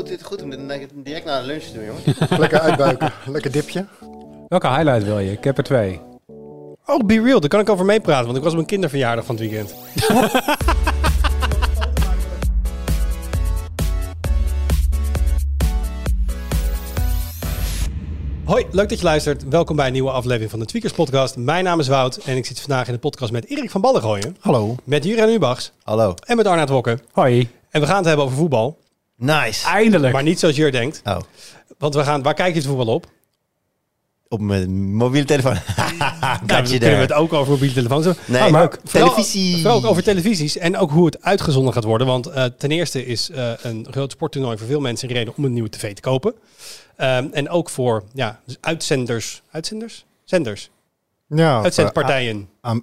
goed, dit, goed om dit direct na de lunch te doen, jongen. Lekker uitbuiken. Lekker dipje. Welke highlight wil je? Ik heb er twee. Oh, Be Real, daar kan ik over meepraten, want ik was op mijn kinderverjaardag van het weekend. Hoi, leuk dat je luistert. Welkom bij een nieuwe aflevering van de Tweakers Podcast. Mijn naam is Wout en ik zit vandaag in de podcast met Erik van Ballengooien, Hallo. met Jurgen Ubachs Hallo. en met Arnaud Wokken. Hoi. En we gaan het hebben over voetbal, Nice. Eindelijk. maar niet zoals Jur denkt. Oh, Want we gaan, waar kijk je het voetbal op? op mijn mobiele telefoon. Nou, dan you kunnen we het ook over mobiele telefoons hebben. Nee, Ah, maar ook vooral- televisie. Vooral ook over televisies en ook hoe het uitgezonden gaat worden. Want eh, ten eerste is eh, een groot sporttoernooi voor veel mensen een reden om een nieuwe tv te kopen. Ehm, en ook voor ja, dus uitzenders. Uitzenders? Zenders. Ja, Uitzendpartijen. aan-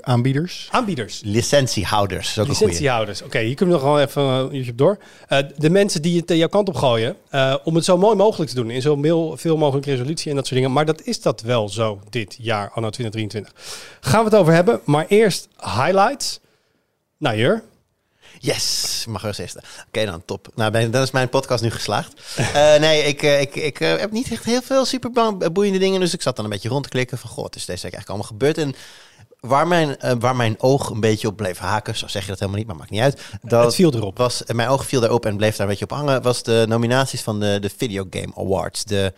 aanbieders. Aanbieders. Licentiehouders. Licentiehouders. Oké, hier kunnen we nog wel even uh, YouTube door. Eh, de mensen die het uh, jouw kant op gooien. eh, om het zo mooi mogelijk te doen. In zo veel, veel mogelijk resolutie en dat soort dingen. Maar dat is dat wel zo dit jaar, anno 2023. Gaan we het over hebben. Maar eerst highlights. Nou, Jur. Yes, mag wel eerst. Oké dan, top. Nou, ben, dan is mijn podcast nu geslaagd. Eh, nee, ik, eh, ik, ik eh, heb niet echt heel veel super boeiende dingen. Dus ik zat dan een beetje rond te klikken van... God, is deze week eigenlijk allemaal gebeurd? En waar mijn, waar mijn oog een beetje op bleef haken... Zo zeg je dat helemaal niet, maar maakt niet uit. Dat het viel erop. Was, mijn oog viel daarop en bleef daar een beetje op hangen... was de nominaties van de, de Video Game Awards. De,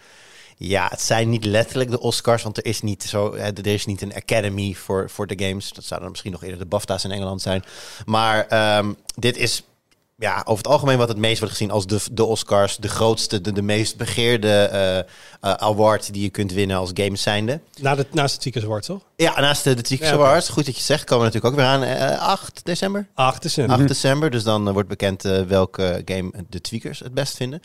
ja, het zijn niet letterlijk de Oscars... want er is niet, zo, eh, er is niet een academy voor, voor de games. Dat zouden dan misschien nog eerder de BAFTA's in Engeland zijn. Maar ehm, dit is ja, over het algemeen wat het meest wordt gezien als de, de Oscars. De grootste, de, de meest begeerde eh, eh, award die je kunt winnen als games zijnde. Na de, naast de Tweakers Award, toch? Ja, naast de, de Tweakers Ja. Awards, goed dat je zegt, komen we natuurlijk ook weer aan. eh 8 december? 8 december. 8 december, dus dan eh, wordt bekend eh, welke game de Tweakers het best vinden.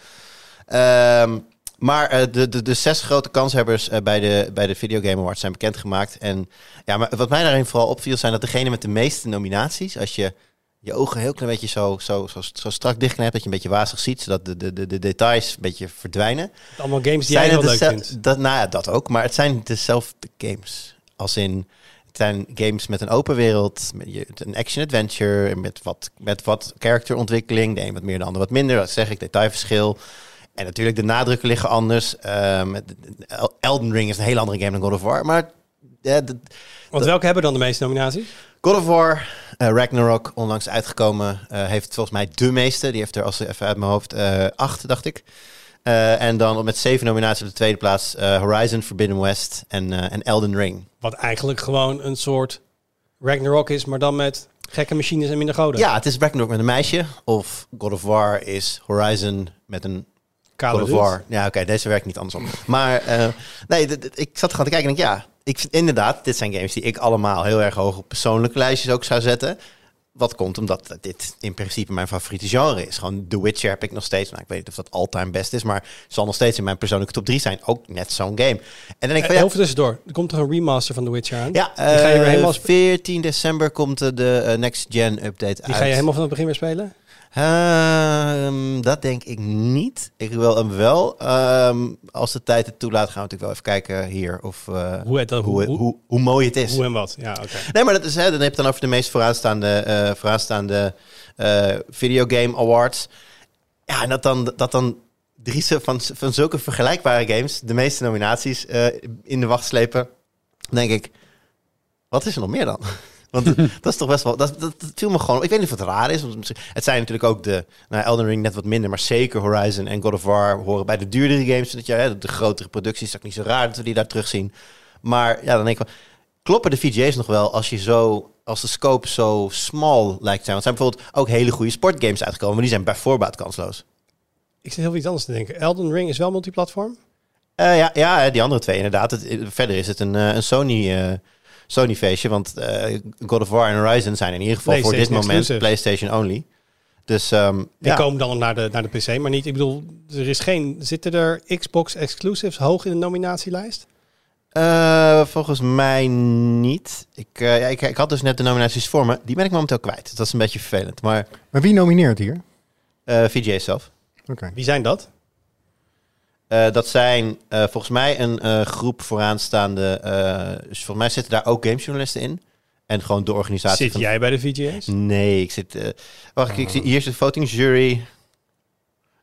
Ehm, maar eh, de, de, de zes grote kanshebbers eh, bij, de, bij de Video Game Awards zijn bekendgemaakt. En ja, maar wat mij daarin vooral opviel, zijn dat degene met de meeste nominaties, als je je ogen een heel klein beetje zo, zo, zo, zo strak dichtknijpt, dat je een beetje wazig ziet, zodat de, de, de, de details een beetje verdwijnen. Allemaal games die jij Zijn heel leuk vindt. Dat, nou ja, dat ook. Maar het zijn dezelfde games. Als in, het zijn games met een open wereld, met je- een action-adventure, met wat, met wat karakterontwikkeling. De een wat meer, de ander wat minder. Dat zeg ik, detailverschil. En natuurlijk, de nadrukken liggen anders. Ehm, El- Elden Ring is een hele andere game dan God of War. Maar ja, de- Want welke hebben dan de meeste nominaties? God of War, eh, Ragnarok, onlangs uitgekomen, eh, heeft volgens mij de meeste. Die heeft er, als even uit mijn hoofd, eh, acht, dacht ik. En dan met zeven nominaties op de tweede plaats Horizon Forbidden West en, en Elden Ring. Wat eigenlijk gewoon een soort Ragnarok is, maar dan met gekke machines en minder goden. Ja, het is Ragnarok met een meisje. Of God of War is Horizon met een God of. War. Ja, oké, deze werkt niet andersom. Maar eh, nee, ik zat gewoon te kijken en ik, ja, ik vind inderdaad, dit zijn games die ik allemaal heel erg hoog op persoonlijke lijstjes ook zou zetten. Wat komt omdat dit in principe mijn favoriete genre is. Gewoon The Witcher heb ik nog steeds. Nou, ik weet niet of dat all-time best is, maar zal nog steeds in mijn persoonlijke top 3 zijn. Ook net zo'n game. En dan denk ik van Eh, ja, Even tussendoor. Er komt toch een remaster van The Witcher aan? ja Die ga je weer eh, helemaal spe- 14 december komt de eh, Next Gen update Die uit. ga je helemaal van het begin weer spelen? Ehm, dat denk ik niet. Ik wil hem wel. Ehm, als de tijd het toelaat, gaan we natuurlijk wel even kijken hier of eh, Hoe het- hoe, hoe- hoe, hoe, mooi het is. Hoe en wat? Ja, oké. Nee, maar dat is, hè, dan heb je het dan over de meest vooraanstaande, eh vooraanstaande eh videogame awards. Ja, en dat dan, dat dan drie van, van zulke vergelijkbare games de meeste nominaties in de wacht slepen. Denk ik, wat is er nog meer dan? Want dat is toch best wel. Dat, dat, dat viel me gewoon. Ik weet niet of het raar is. Want misschien- het zijn natuurlijk ook de. Nou, Elden Ring net wat minder. Maar zeker Horizon en God of War horen bij de duurdere games. Dat je, hè, de grotere producties. is ook niet zo raar dat we die daar terugzien. Maar ja, dan denk ik wel. Kloppen de VGA's nog wel als je zo. Als de scope zo small lijkt te zijn. Want zijn bijvoorbeeld ook hele goede sportgames uitgekomen. Maar die zijn bij voorbaat kansloos. Ik zit heel iets anders te denken. Elden Ring is wel multiplatform? Eh, ja, ja, die andere twee inderdaad. Het, verder is het een, eh, een Sony, eh, Sony feestje. Want eh, God of War en Horizon zijn in ieder geval voor dit moment exclusive. PlayStation only. Dus ehm, Die ja. komen dan naar de, naar de PC, maar niet. Ik bedoel, er is geen. Zitten er Xbox exclusives hoog in de nominatielijst? Eh, volgens mij niet. Ik, eh, ja, ik, ik had dus net de nominaties voor me. Die ben ik momenteel kwijt. Dat is een beetje vervelend. Maar Maar wie nomineert hier? eh VGA zelf. Oké. Wie zijn dat? Eh, dat zijn eh, volgens mij een eh, groep vooraanstaande. dus volgens mij zitten daar ook gamejournalisten in. En gewoon de organisatie. Zit van- jij bij de VGA's? Nee, ik zit. wacht, ik zie hier is de voting jury.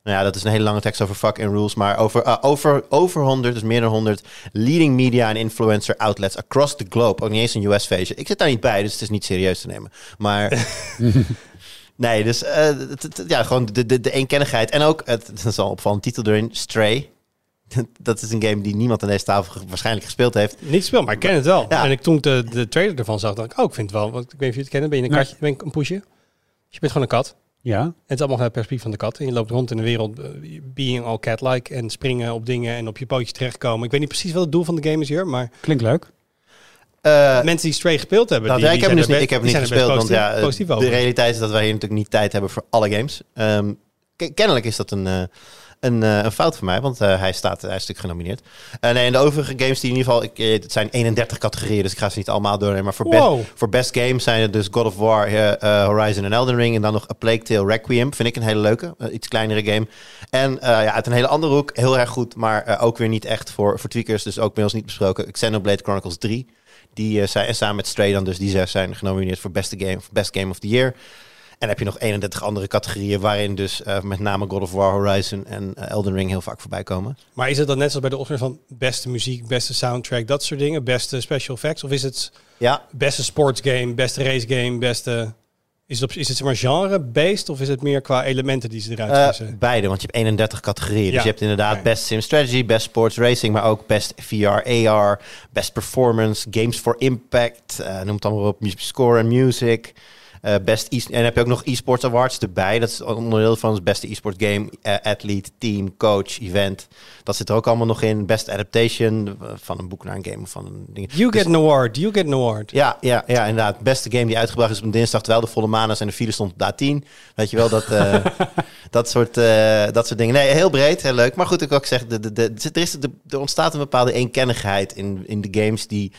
Nou ja, dat is een hele lange tekst over fuck and rules. Maar over, eh, over, over 100, dus meer dan 100 leading media en influencer outlets across the globe. Ook niet eens een US feestje. Ik zit daar niet bij, dus het is niet serieus te nemen. Maar nee, dus eh, ja, gewoon de, de, de eenkennigheid. En ook, het, dat is al opvallend titel erin, Stray. dat is een game die niemand aan deze tafel waarschijnlijk gespeeld heeft. Niet gespeeld, maar ik ken het wel. Ja. En ik, toen ik de, de trailer ervan zag, dacht ik, oh, ik vind het wel. Want ik weet niet of je het kennen. Ben je een Nee. katje? Ben je een poesje? Dus je bent gewoon een kat. Ja, En het is allemaal vanuit het perspectief van de kat. En je loopt rond in de wereld, eh, being all cat-like. En springen op dingen en op je pootjes terechtkomen. Ik weet niet precies wat het doel van de game is hier. Maar klinkt leuk. Eh, mensen die Stray gespeeld hebben, Nou, die, ja, ik die heb dus niet, ik heb niet gespeeld, want ja, positief, de realiteit is dat wij hier natuurlijk niet tijd hebben voor alle games. Ehm, ke- kennelijk is dat een, eh, een, eh, een fout van mij, want hij, staat, hij is natuurlijk genomineerd. Eh, nee, en de overige games die in ieder geval, ik, het zijn 31 categorieën, dus ik ga ze niet allemaal doornemen. Maar voor, Wow. best, voor best games zijn het dus God of War, Horizon en Elden Ring. En dan nog A Plague Tale Requiem, vind ik een hele leuke, iets kleinere game. En ja, uit een hele andere hoek, heel erg goed, maar ook weer niet echt voor, voor tweakers. Dus ook bij ons niet besproken. Xenoblade Chronicles 3. Die eh, zijn en samen met Stray dan dus die zes zijn genomineerd voor beste game, voor best game of the year. En heb je nog 31 andere categorieën waarin dus eh, met name God of War, Horizon en eh, Elden Ring heel vaak voorbij komen. Maar is het dan net zoals bij de Oscars van beste muziek, beste soundtrack, dat soort dingen, beste special effects? Of is het Ja, beste sportsgame, beste racegame, beste... Is het, op, is het zeg maar genre-based of is het meer qua elementen die ze eruit vissen? beide, want je hebt 31 categorieën. Dus je hebt inderdaad best sim strategy, best sports racing, maar ook best VR, AR, best performance, games for impact, eh, noem het allemaal op, score en music. Eh, best e en dan heb je ook nog esports awards erbij. Dat is onderdeel van het beste e-sport game, eh, athlete, team, coach, event. Dat zit er ook allemaal nog in. Best adaptation eh, van een boek naar een game of van een ding. You Dus- get an award, you get an award. Ja, ja, ja, inderdaad. Beste game die uitgebracht is op dinsdag, terwijl de volle maan is en de file stond op de A10. Weet je wel, dat, eh, dat, soort, dat soort dingen. Nee, heel breed, heel leuk. Maar goed, ik ook zeggen, de, de, de, er, is, de, er ontstaat een bepaalde eenkennigheid in, in de games die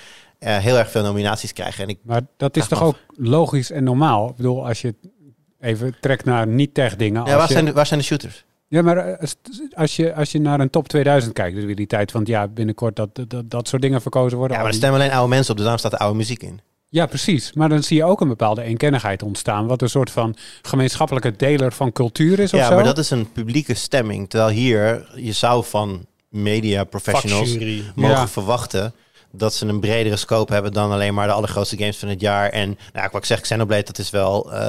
eh, heel erg veel nominaties krijgen. En ik, Maar dat is toch ook logisch en normaal? Ik bedoel, als je het even trekt naar niet-tech dingen. ja, waar, je- zijn de, waar zijn de shooters? Ja, maar eh, als, als, je, als je naar een top 2000 kijkt, dus weer die tijd van ja, binnenkort dat, dat, dat soort dingen verkozen worden. Ja, maar er stemmen alleen oude mensen op, dus daarom staat de oude muziek in. ja, precies. Maar dan zie je ook een bepaalde eenkennigheid ontstaan, wat een soort van gemeenschappelijke deler van cultuur is of Ja, zo. maar dat is een publieke stemming. Terwijl hier, je zou van media professionals Vakjury. mogen Ja. verwachten dat ze een bredere scope hebben dan alleen maar de allergrootste games van het jaar. En nou, wat ik zeg, Xenoblade, dat is wel, eh,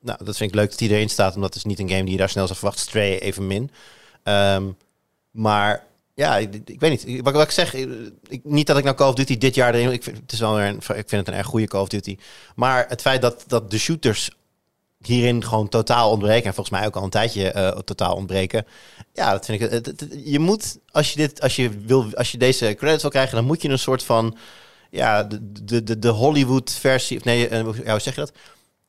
nou, dat vind ik leuk dat die erin staat, omdat het is niet een game die je daar snel zou verwachten. Stray evenmin. Ehm maar ja, ik, ik weet niet. Wat, wat ik zeg, ik, niet dat ik nou Call of Duty dit jaar erin, ik vind, het is wel weer een, ik vind het een erg goede Call of Duty. Maar het feit dat, dat de shooters hierin gewoon totaal ontbreken. En volgens mij ook al een tijdje eh, totaal ontbreken. Ja, dat vind ik. Het, het- het- je moet, als je, dit, als, je wil, als je deze credits wil krijgen, dan moet je een soort van. Ja, de, de, de, Hollywood-versie. Of nee, eh, ja, hoe zeg je dat?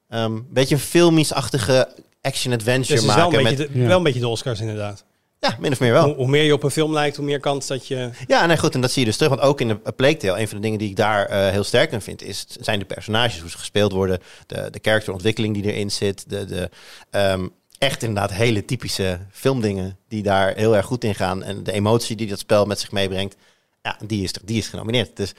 Ehm, beetje een filmisch-achtige action-adventure Dus is wel maken. een, beetje met, de, Ja. wel een beetje de Oscars inderdaad. Ja, min of meer wel. Hoe, hoe meer je op een film lijkt, hoe meer kans dat je... Ja, nee, goed. En dat zie je dus terug. Want ook in de Plague Tale, een van de dingen die ik daar eh, heel sterk in vind, is, zijn de personages, hoe ze gespeeld worden, de, de characterontwikkeling die erin zit, de, de ehm, echt inderdaad hele typische filmdingen die daar heel erg goed in gaan. En de emotie die dat spel met zich meebrengt, ja, die is, die is genomineerd. Dus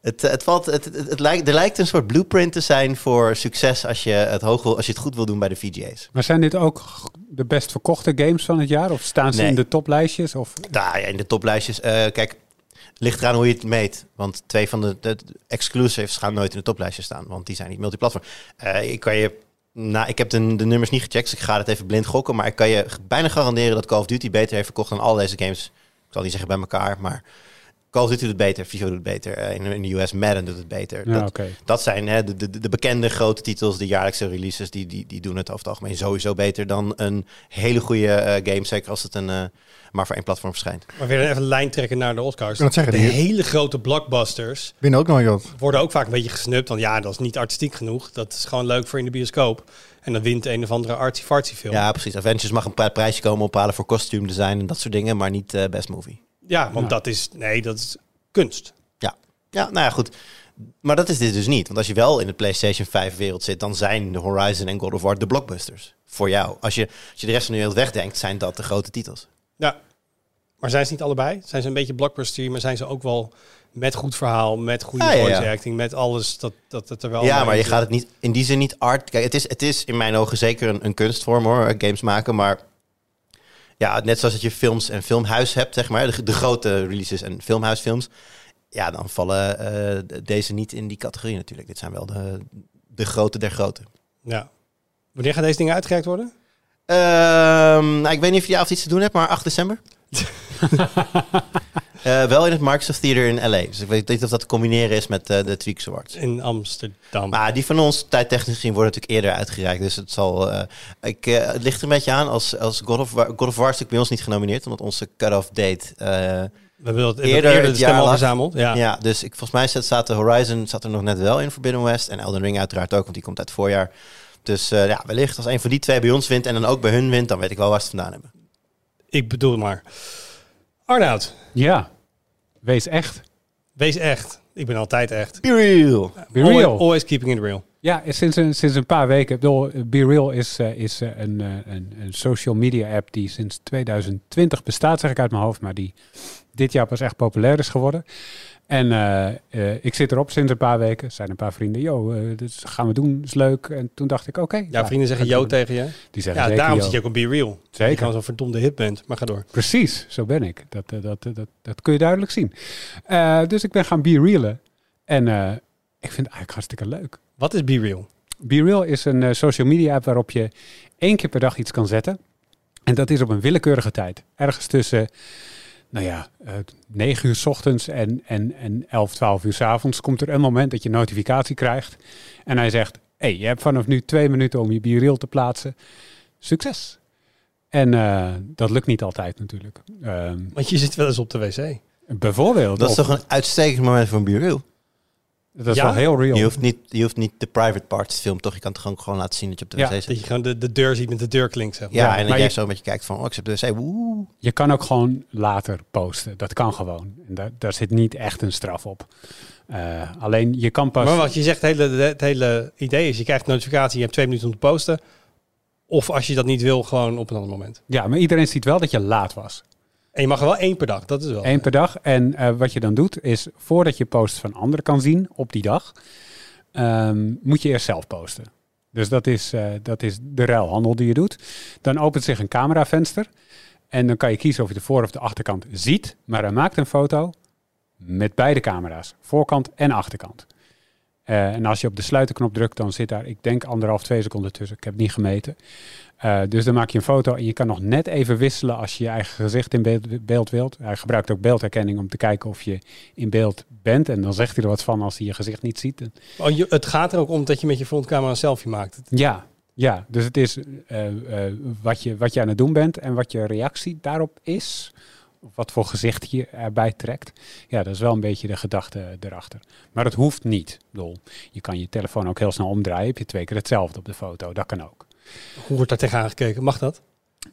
het, het, valt, het, het, het lijkt, er lijkt een soort blueprint te zijn voor succes als je het, hoog wil, als je het goed wil doen bij de VGA's. Maar zijn dit ook de best verkochte games van het jaar? Of staan ze Nee. in de toplijstjes? Of, Nou ja, in de toplijstjes. eh, kijk, ligt eraan hoe je het meet. Want twee van de, de exclusives gaan nooit in de toplijstjes staan. Want die zijn niet multiplatform. Eh ik kan je... Nou, ik heb de, de nummers niet gecheckt, dus ik ga het even blind gokken. Maar ik kan je bijna garanderen dat Call of Duty beter heeft verkocht dan al deze games. Ik zal niet zeggen bij elkaar, maar Call of Duty doet het beter, FIFA doet het beter. eh, in, in de US Madden doet het beter. ja, dat, dat zijn hè, de, de, de bekende grote titels, de jaarlijkse releases, die, die, die doen het over het algemeen sowieso beter dan een hele goede eh, game. Zeker als het een, eh, maar voor één platform verschijnt. Maar weer even een lijn trekken naar de Oscars. Het zeggen, de die- hele grote blockbusters Winnen ook nooit wat. worden ook vaak een beetje gesnupt. Want ja, dat is niet artistiek genoeg. Dat is gewoon leuk voor in de bioscoop. En dan wint een of andere artsy-fartsy film. Ja, precies. Avengers mag een pri- prijsje komen ophalen voor costume design en dat soort dingen, maar niet best movie. Ja, want Ja. dat is... Nee, dat is kunst. Ja. ja, nou ja, goed. Maar dat is dit dus niet. Want als je wel in de PlayStation 5 wereld zit, dan zijn de Horizon en God of War de blockbusters. Voor jou. Als je, als je de rest van de wereld wegdenkt, zijn dat de grote titels. Ja. Maar zijn ze niet allebei? Zijn ze een beetje blockbuster, maar zijn ze ook wel met goed verhaal, met goede Ja, ja, ja. voice acting, met alles dat, dat het er wel ja, maar je gaat het niet in die zin niet art. Kijk, het is, het is in mijn ogen zeker een, een kunstvorm hoor, games maken. Maar Ja, net zoals dat je films en filmhuis hebt, zeg maar. De, de grote releases en filmhuisfilms. Ja, dan vallen eh, deze niet in die categorie natuurlijk. Dit zijn wel de, de grote der grote. Ja. Wanneer gaan deze dingen uitgereikt worden? Ehm, nou, ik weet niet of je die avond iets te doen hebt, maar 8 december. Eh, wel in het Microsoft Theater in LA. Dus ik weet niet of dat te combineren is met eh, de Tweaks Awards. In Amsterdam. Maar die van ons, tijdtechnisch gezien, worden natuurlijk eerder uitgereikt. Dus het zal. eh, ik, het ligt er een beetje aan als, als God of War. God of War is natuurlijk bij ons niet genomineerd, omdat onze cut-off date. eh, we hebben het eerder eerder, de het stem jaar al verzameld. Ja. ja. dus ik, volgens mij staat, de Horizon zat er nog net wel in Forbidden West. En Elden Ring uiteraard ook, want die komt uit het voorjaar. Dus eh, ja, wellicht als een van die twee bij ons wint en dan ook bij hun wint, dan weet ik wel waar ze het vandaan hebben. Ik bedoel maar. Arnoud, Ja, wees echt. wees echt. Ik ben altijd echt. Be real. Be Always, real. always keeping it real. Ja, sinds een, sinds een paar weken. Ik bedoel, Be Real is, eh, is eh, een, eh, een, een social media app die sinds 2020 bestaat, zeg ik uit mijn hoofd, maar die dit jaar pas echt populair is geworden. En eh, eh, ik zit erop sinds een paar weken. Zijn een paar vrienden, yo, eh dit gaan we doen, is leuk. En toen dacht ik, oké. Ja, vrienden zeggen yo tegen je. Die zeggen Ja, zeker daarom yo. zit je ook op Be Real. Dat je Zeker. gewoon zo'n verdomde hit bent. Maar ga door. Precies, zo ben ik. Dat, dat, dat, dat, dat kun je duidelijk zien. Dus ik ben gaan Be Realen. En ik vind het eigenlijk hartstikke leuk. Wat is Be Real? Be Real is een social media app waarop je één keer per dag iets kan zetten. En dat is op een willekeurige tijd. Ergens tussen, nou ja, eh 9 uur s ochtends en, en, en 11, 12 uur s avonds komt er een moment dat je een notificatie krijgt. En hij zegt, hey, je hebt vanaf nu twee minuten om je Be Real te plaatsen. Succes! En eh, dat lukt niet altijd natuurlijk. Ehm, Want je zit wel eens op de wc. bijvoorbeeld. Dat is toch een uitstekend moment voor een Be real. Dat is Ja? wel heel real. Je hoeft, niet, je hoeft niet de private parts te filmen, toch? Je kan het gewoon, gewoon laten zien dat je op de Ja, wc zit. Dat je gewoon de, de deur ziet met de deurklink. Zeg maar. Ja, Ja, en dat maar jij je- zo een beetje kijkt van, oh, ik zit op de wc, woe. Je kan ook gewoon later posten. Dat kan gewoon. En daar, daar zit niet echt een straf op. Eh, alleen je kan pas. Maar wat je zegt, het hele, het hele idee is, je krijgt een notificatie, je hebt twee minuten om te posten. Of als je dat niet wil, gewoon op een ander moment. Ja, maar iedereen ziet wel dat je laat was. En je mag er wel één per dag, dat is wel. Eén per dag. En eh, wat je dan doet, is voordat je posts van anderen kan zien op die dag, ehm, moet je eerst zelf posten. Dus dat is, eh, dat is de ruilhandel die je doet. Dan opent zich een cameravenster. En dan kan je kiezen of je de voor- of de achterkant ziet. Maar hij maakt een foto met beide camera's. Voorkant en achterkant. Eh, en als je op de sluiterknop drukt, dan zit daar, ik denk, anderhalf, twee seconden tussen. Ik heb het niet gemeten. Eh, dus dan maak je een foto en je kan nog net even wisselen als je je eigen gezicht in beeld, beeld wilt. Hij gebruikt ook beeldherkenning om te kijken of je in beeld bent. En dan zegt hij er wat van als hij je gezicht niet ziet. Oh, je- het gaat er ook om dat je met je frontcamera een selfie maakt. ja, ja, dus het is eh, eh, wat, je, wat je aan het doen bent en wat je reactie daarop is. Of wat voor gezicht je erbij trekt. Ja, dat is wel een beetje de gedachte erachter. Maar het hoeft niet. Bedoel, je kan je telefoon ook heel snel omdraaien. Heb je twee keer hetzelfde op de foto. Dat kan ook. Hoe wordt daar tegenaan gekeken? Mag dat?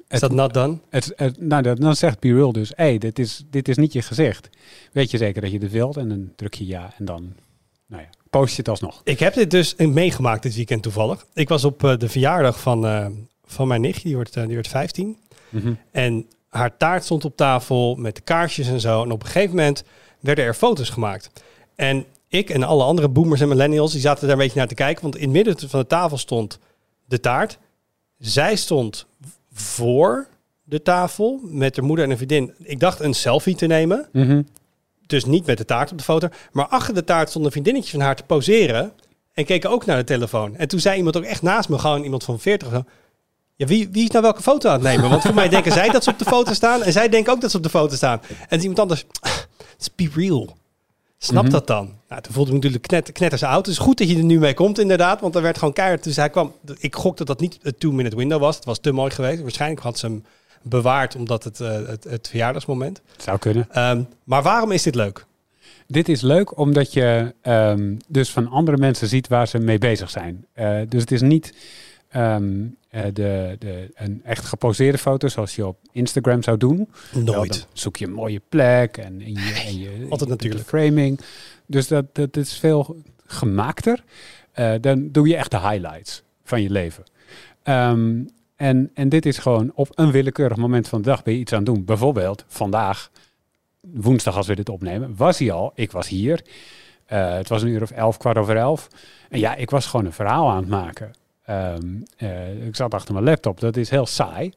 Is dat not done? Het, het- nou, dat- dan zegt Be Real dus, hé, hey, dit, is, dit is niet je gezicht. Weet je zeker dat je dit wilt? En dan druk je ja en dan, nou ja, post je het alsnog. Ik heb dit dus meegemaakt dit weekend toevallig. Ik was op eh, de verjaardag van, eh, van mijn nichtje, die wordt, eh, die wordt 15. En haar taart stond op tafel met de kaarsjes en zo. En op een gegeven moment werden er foto's gemaakt. En ik en alle andere boomers en millennials, die zaten daar een beetje naar te kijken. Want in het midden van de tafel stond de taart. Zij stond voor de tafel met haar moeder en een vriendin. Ik dacht een selfie te nemen. Mhm. Dus niet met de taart op de foto. Maar achter de taart stond een vriendinnetje van haar te poseren. En keken ook naar de telefoon. En toen zei iemand ook echt naast me, gewoon iemand van 40 of zo. Ja, wie, wie is nou welke foto aan het nemen? Want voor mij denken zij dat ze op de foto staan. En zij denken ook dat ze op de foto staan. En is iemand anders. It's be real. Snap Mhm. dat dan? Nou, toen voelde ik natuurlijk knet, knetters oud. Het is goed dat je er nu mee komt, inderdaad. Want er werd gewoon keihard. Dus hij kwam. Ik gok dat dat niet een two-minute window was. Het was te mooi geweest. Waarschijnlijk had ze hem bewaard omdat het, eh, het, het verjaardagsmoment. Zou kunnen. Ehm, maar waarom is dit leuk? Dit is leuk omdat je ehm, dus van andere mensen ziet waar ze mee bezig zijn. Eh, dus het is niet ehm, eh, de, de, een echt geposeerde foto zoals je op Instagram zou doen. Nooit. dan zoek je een mooie plek en, en je, en je altijd natuurlijk. framing. Dus dat, dat is veel gemaakter. Eh, dan doe je echt de highlights van je leven. Ehm, en, en dit is gewoon op een willekeurig moment van de dag ben je iets aan het doen. Bijvoorbeeld vandaag, woensdag als we dit opnemen, was hij al. Ik was hier. Eh, het was een uur of elf, kwart over elf. En ja, ik was gewoon een verhaal aan het maken. Ehm, eh, ik zat achter mijn laptop. Dat is heel saai.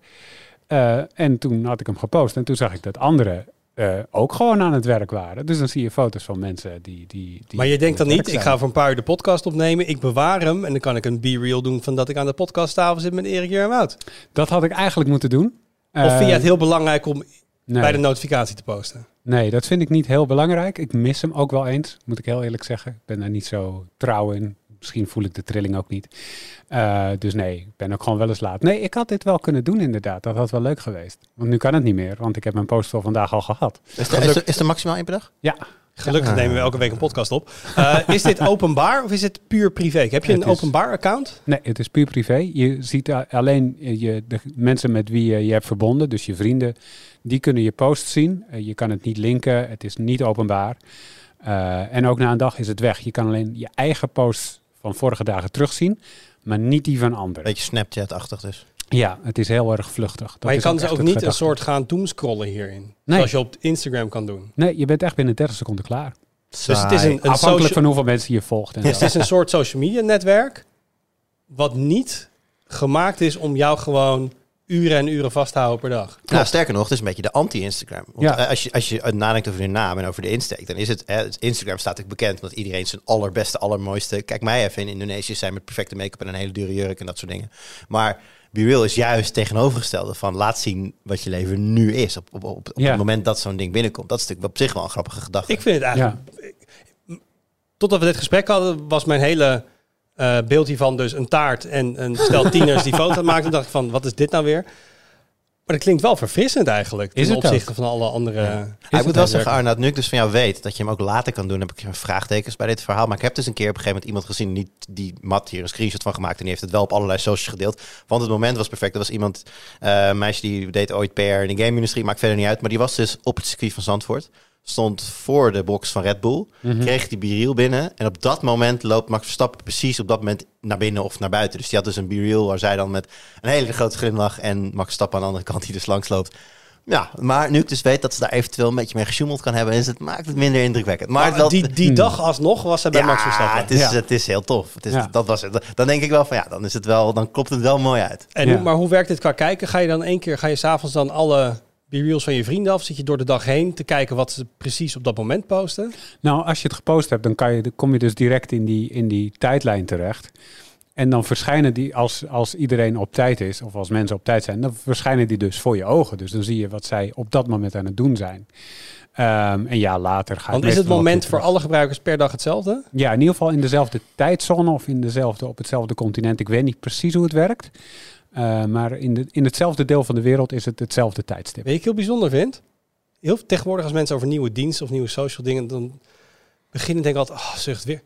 Eh, en toen had ik hem gepost en toen zag ik dat anderen eh, ook gewoon aan het werk waren. Dus dan zie je foto's van mensen die... die, die Maar je denkt dan niet, ik ga voor een paar uur de podcast opnemen, ik bewaar hem en dan kan ik een be-real doen van dat ik aan de podcasttafel zit met Erik Jermout. Dat had ik eigenlijk moeten doen. Of vind je het heel belangrijk om nee. bij de notificatie te posten? Nee, dat vind ik niet heel belangrijk. Ik mis hem ook wel eens, moet ik heel eerlijk zeggen. Ik ben daar niet zo trouw in. Misschien voel ik de trilling ook niet. Eh, dus nee, ik ben ook gewoon wel eens laat. Nee, ik had dit wel kunnen doen inderdaad. Dat had wel leuk geweest. Want nu kan het niet meer, want ik heb mijn post voor vandaag al gehad. Is er, is er, is er maximaal één per dag? Ja, Gelukkig nemen we elke week een podcast op. Eh, is dit openbaar of is het puur privé? Heb je een is- openbaar account? nee, het is puur privé. Je ziet alleen eh, je, de mensen met wie je je hebt verbonden, dus je vrienden, die kunnen je post zien. Je kan het niet linken, het is niet openbaar. Eh, en ook na een dag is het weg. Je kan alleen je eigen post van vorige dagen terugzien, maar niet die van anderen. Beetje Snapchat-achtig dus. Ja, het is heel erg vluchtig. Dat maar je kan ze ook het niet een soort gaan doomscrollen hierin. Nee. Zoals je op Instagram kan doen. Nee, je bent echt binnen 30 seconden klaar. Dus het is een, een, Afhankelijk social, van hoeveel mensen je volgt. En dus het is een soort social media netwerk wat niet gemaakt is om jou gewoon uren en uren vast te houden per dag. Nou, sterker nog, het is een beetje de anti-Instagram. Want Ja. eh, als, je, als je nadenkt over de naam en over de insteek, dan is het... eh, Instagram staat ook bekend omdat iedereen zijn allerbeste, allermooiste... Kijk mij even in Indonesië zijn met perfecte make-up en een hele dure jurk en dat soort dingen. Maar BeReal is juist tegenovergestelde van laat zien wat je leven nu is. Op, op, op, op Ja. het moment dat zo'n ding binnenkomt. Dat is natuurlijk op zich wel een grappige gedachte. Ik vind het eigenlijk... Totdat we dit gesprek hadden, was mijn hele eh, beeld hiervan dus een taart en een stel tieners die foto maakten. dacht ik van, wat is dit nou weer? Maar dat klinkt wel verfrissend eigenlijk. Is ten het opzichte van alle andere... Ja, ik moet wel zeggen, Arnaud, nu ik dus van jou weet dat je hem ook later kan doen, heb ik een vraagtekens bij dit verhaal. Maar ik heb dus een keer op een gegeven moment iemand gezien, niet die Matt hier een screenshot van gemaakt en die heeft het wel op allerlei socials gedeeld. Want het moment was perfect. Er was iemand, eh, een meisje die deed ooit PR in de game-industrie, maakt verder niet uit. Maar die was dus op het circuit van Zandvoort. Stond voor de box van Red Bull, Mhm. kreeg die B-reel binnen. En op dat moment loopt Max Verstappen precies op dat moment naar binnen of naar buiten. Dus die had dus een B-reel waar zij dan met een hele grote glimlach en Max Verstappen aan de andere kant die dus langs loopt. Ja, maar nu ik dus weet dat ze daar eventueel een beetje mee gesjoemeld kan hebben, is het, maakt het minder indrukwekkend. Maar, Maar wel, die, die Hmm. dag alsnog was hij bij ja, Max Verstappen. Het is, Ja. het is heel tof. Het is, Ja. dat was het. Dan denk ik wel van ja, dan is het wel, dan klopt het wel mooi uit. En Ja. hoe, maar hoe werkt dit qua kijken? Ga je dan één keer, ga je s'avonds dan alle B-reels van je vrienden af? Zit je door de dag heen te kijken wat ze precies op dat moment posten? Nou, als je het gepost hebt, dan, kan je, dan kom je dus direct in die, in die tijdlijn terecht. En dan verschijnen die, als, als iedereen op tijd is, of als mensen op tijd zijn, dan verschijnen die dus voor je ogen. Dus dan zie je wat zij op dat moment aan het doen zijn. Ehm, en ja, later ga ik Want is het moment voor alle gebruikers per dag hetzelfde? Ja, in ieder geval in dezelfde tijdzone of in dezelfde, op hetzelfde continent. Ik weet niet precies hoe het werkt. Eh, maar in, de, in hetzelfde deel van de wereld is het hetzelfde tijdstip. Weet je wat ik heel bijzonder vind? Heel tegenwoordig als mensen over nieuwe diensten of nieuwe social dingen, dan beginnen denk ik altijd, oh, zucht weer.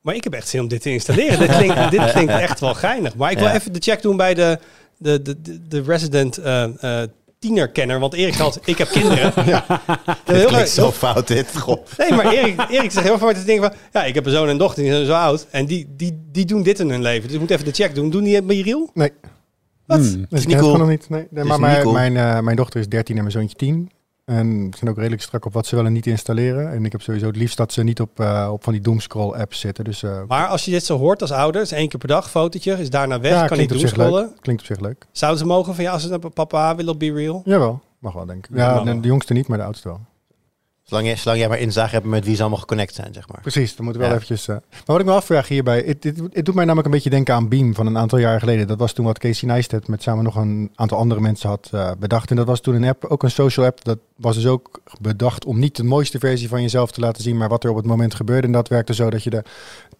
Maar ik heb echt zin om dit te installeren. dit, klinkt, dit klinkt echt wel geinig. Maar ik wil Ja. even de check doen bij de, de, de, de, de resident eh, eh, tienerkenner. Want Erik had, ik heb kinderen. ja. Het Heel, klinkt zo fout dit. Nee, maar Erik, Erik zegt heel vaak te denken van, ja, ik heb een zoon en dochter, die zijn zo oud. En die, die, die doen dit in hun leven. Dus ik moet even de check doen. Doen die het bij Riel? Nee, Wat? Hmm. dus ik nog niet. Nee, maar mijn, eh, mijn dochter is 13 en mijn zoontje 10. En ze zijn ook redelijk strak op wat ze wel en niet installeren. En ik heb sowieso het liefst dat ze niet op, eh, op van die doomscroll apps zitten. Dus eh, Maar als je dit zo hoort als ouder, is één keer per dag, fotootje, is daarna weg, ja, kan niet klinkt op zich doomscrollen. leuk. Klinkt op zich leuk. Zouden ze mogen van ja, als ze naar papa willen op Be Real? Jawel, mag wel denk ik. Ja, de, de jongste niet, maar de oudste wel. Zolang, zolang jij maar inzage hebt met wie ze allemaal geconnect zijn, zeg maar. Precies, dan moeten we wel Ja. eventjes... eh, Maar wat ik me afvraag hierbij, het, het, het doet mij namelijk een beetje denken aan Beam van een aantal jaar geleden. Dat was toen wat Casey Neistat met samen nog een aantal andere mensen had eh, bedacht. En dat was toen een app, ook een social app. Dat was dus ook bedacht om niet de mooiste versie van jezelf te laten zien, maar wat er op het moment gebeurde. En dat werkte zo dat je de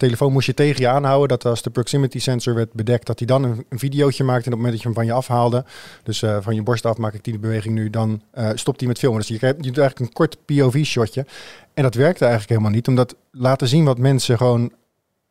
telefoon moest je tegen je aanhouden. Dat als de proximity sensor werd bedekt, dat hij dan een, videootje maakte. En op het moment dat je hem van je afhaalde, dus eh, van je borst af maak ik die beweging nu, dan eh, stopt hij met filmen. Dus je, krijgt, je doet eigenlijk een kort POV-shotje. En dat werkte eigenlijk helemaal niet, omdat laten zien wat mensen gewoon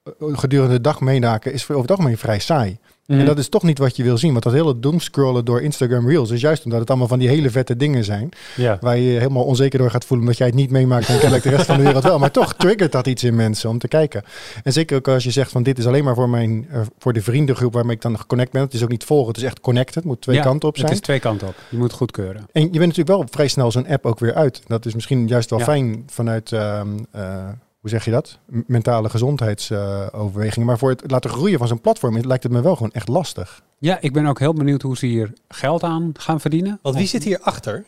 eh, gedurende de dag meenaken is voor over het algemeen vrij saai. Mhm. En dat is toch niet wat je wil zien, want dat hele doomscrollen door Instagram Reels is juist omdat het allemaal van die hele vette dingen zijn, ja. waar je je helemaal onzeker door gaat voelen omdat jij het niet meemaakt en kennelijk de rest van de wereld wel. Maar toch triggert dat iets in mensen om te kijken. En zeker ook als je zegt van dit is alleen maar voor, mijn, eh, voor de vriendengroep waarmee ik dan geconnect ben. Het is ook niet volgen, het is echt connected, het moet twee Ja, kanten op zijn. Het is twee kanten op. Je moet goedkeuren. En je bent natuurlijk wel vrij snel zo'n app ook weer uit. Dat is misschien juist wel Ja. fijn vanuit, ehm, eh, hoe zeg je dat? Mentale gezondheidsoverwegingen. maar voor het laten groeien van zo'n platform lijkt het me wel gewoon echt lastig. Ja, ik ben ook heel benieuwd hoe ze hier geld aan gaan verdienen. Want wie zit hier achter?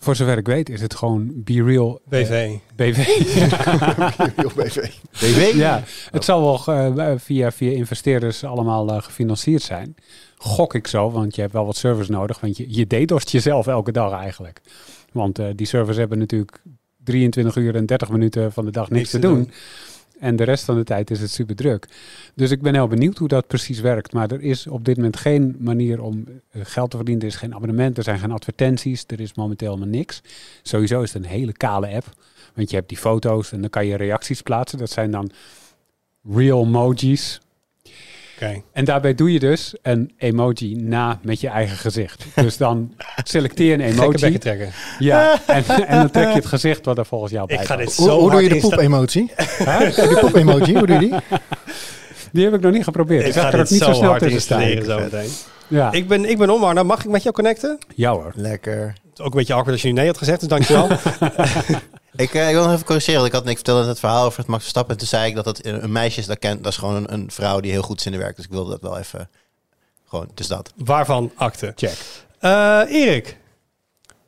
Voor zover ik weet is het gewoon Be Real eh, BV. BV. BV. BV? ja, het zal wel eh, via, via investeerders allemaal eh, gefinancierd zijn. Gok ik zo, want je hebt wel wat servers nodig. Want je, je DDoS't jezelf elke dag eigenlijk. Want eh, die servers hebben natuurlijk 23 uur en 30 minuten van de dag niks, te doen. En de rest van de tijd is het super druk. Dus ik ben heel benieuwd hoe dat precies werkt. Maar er is op dit moment geen manier om eh, geld te verdienen. Er is geen abonnement, er zijn geen advertenties. Er is momenteel helemaal niks. Sowieso is het een hele kale app. Want je hebt die foto's en dan kan je reacties plaatsen. Dat zijn dan real emojis. Oké. En daarbij doe je dus een emoji na met je eigen gezicht. Dus dan selecteer een emoji. trekken. Ja, en, en dan trek je het gezicht wat er volgens jou bij Ik ga dit Hoe, zo hoe doe je de poep-emotie? die poep-emoji, hoe doe je die? Die heb ik nog niet geprobeerd. Ik Ik zag ga er ook niet zo zo snel tussen staan. zo. Ja, Ik ben, ik ben Omar. Nou, mag ik met jou connecten? ja hoor. Lekker. Het is ook een beetje awkward als je nu nee had gezegd, dus dankjewel. Ik, eh, ik wil nog even corrigeren. want Ik, had, ik vertelde het verhaal over het Max Verstappen. En toen zei ik dat het een meisje is dat kent. Dat is gewoon een, een vrouw die heel goed is in de werk. Dus ik wilde dat wel even... Gewoon, dus dat. Waarvan akte. Check. Eh, Erik.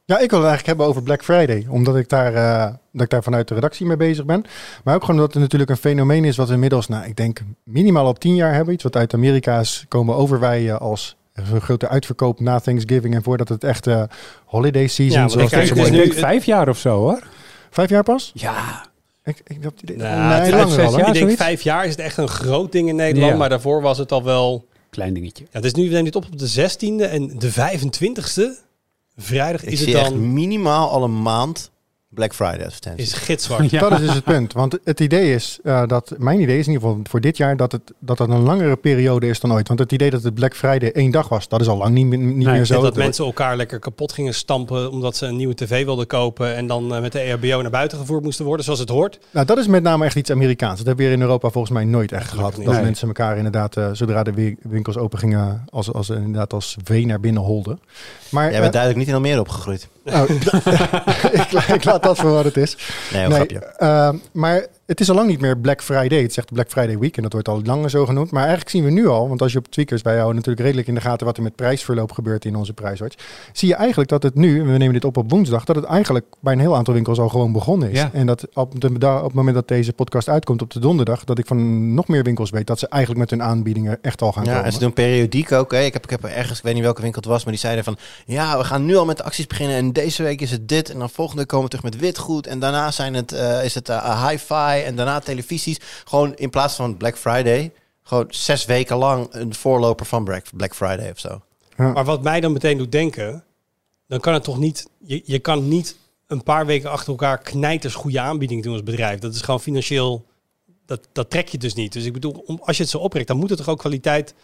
Ja, ik wil het eigenlijk hebben over Black Friday. Omdat ik daar, eh, dat ik daar vanuit de redactie mee bezig ben. Maar ook gewoon omdat het natuurlijk een fenomeen is wat we inmiddels, nou, ik denk minimaal al tien jaar hebben. Iets wat uit Amerika is komen overwaaien als een grote uitverkoop na Thanksgiving. En voordat het echt eh, holiday season, Ja, zoals ik dat zo dus mooi denk nu- vijf jaar of zo hoor. Vijf jaar pas? Ja, Ik, ik, dat, Nou, nee, het is langer zes al, hè? jaar. ik denk vijf jaar is het echt een groot ding in Nederland. Ja. Maar daarvoor was het al wel... klein dingetje. Ja, dus nu we nemen dit op op de 16e en de 25e. Vrijdag Ik is het dan... minimaal al een maand Black Friday advertenties. Is gitzwart. Ja. Dat is dus het punt. Want het idee is eh, dat, mijn idee is in ieder geval voor dit jaar, dat het, dat het een langere periode is dan ooit. Want het idee dat het Black Friday één dag was, dat is al lang niet, meer- niet Nee, meer zo. Dat mensen elkaar lekker kapot gingen stampen omdat ze een nieuwe tv wilden kopen en dan eh, met de EHBO naar buiten gevoerd moesten worden, zoals het hoort. Nou, dat is met name echt iets Amerikaans. Dat hebben we hier in Europa volgens mij nooit echt gehad. Dat Nee. mensen elkaar inderdaad, eh, zodra de wi- winkels open gingen, als, als, inderdaad als vee naar binnen holden. Maar Jij bent duidelijk niet in Almere opgegroeid. Oh, ik, ik laat dat voor wat het is. Nee, Nee, grapje. eh, maar het is al lang niet meer Black Friday. Het zegt Black Friday Week en dat wordt al langer zo genoemd. Maar eigenlijk zien we nu al, want als je op Tweakers, wij houden natuurlijk redelijk in de gaten wat er met prijsverloop gebeurt in onze prijswatch. Zie je eigenlijk dat het nu, en we nemen dit op op woensdag, dat het eigenlijk bij een heel aantal winkels al gewoon begonnen is. Ja. En dat op, de, op het moment dat deze podcast uitkomt op de donderdag, dat ik van nog meer winkels weet dat ze eigenlijk met hun aanbiedingen echt al gaan Ja, komen. en ze doen periodiek ook. Hè. Ik, heb, ik heb ergens, ik weet niet welke winkel het was, maar die zeiden van... Ja, we gaan nu al met de acties beginnen en deze week is het dit. En dan volgende komen we terug met witgoed. En daarna zijn het, eh, is het eh, hi-fi en daarna televisies. Gewoon in plaats van Black Friday... Gewoon zes weken lang een voorloper van Black, Friday of zo. Maar wat mij dan meteen doet denken, dan kan het toch niet, je, je kan niet een paar weken achter elkaar knijters goede aanbiedingen doen als bedrijf. Dat is gewoon financieel, dat, dat trek je dus niet. Dus ik bedoel, om, als je het zo oprekt, dan moet het toch ook kwaliteit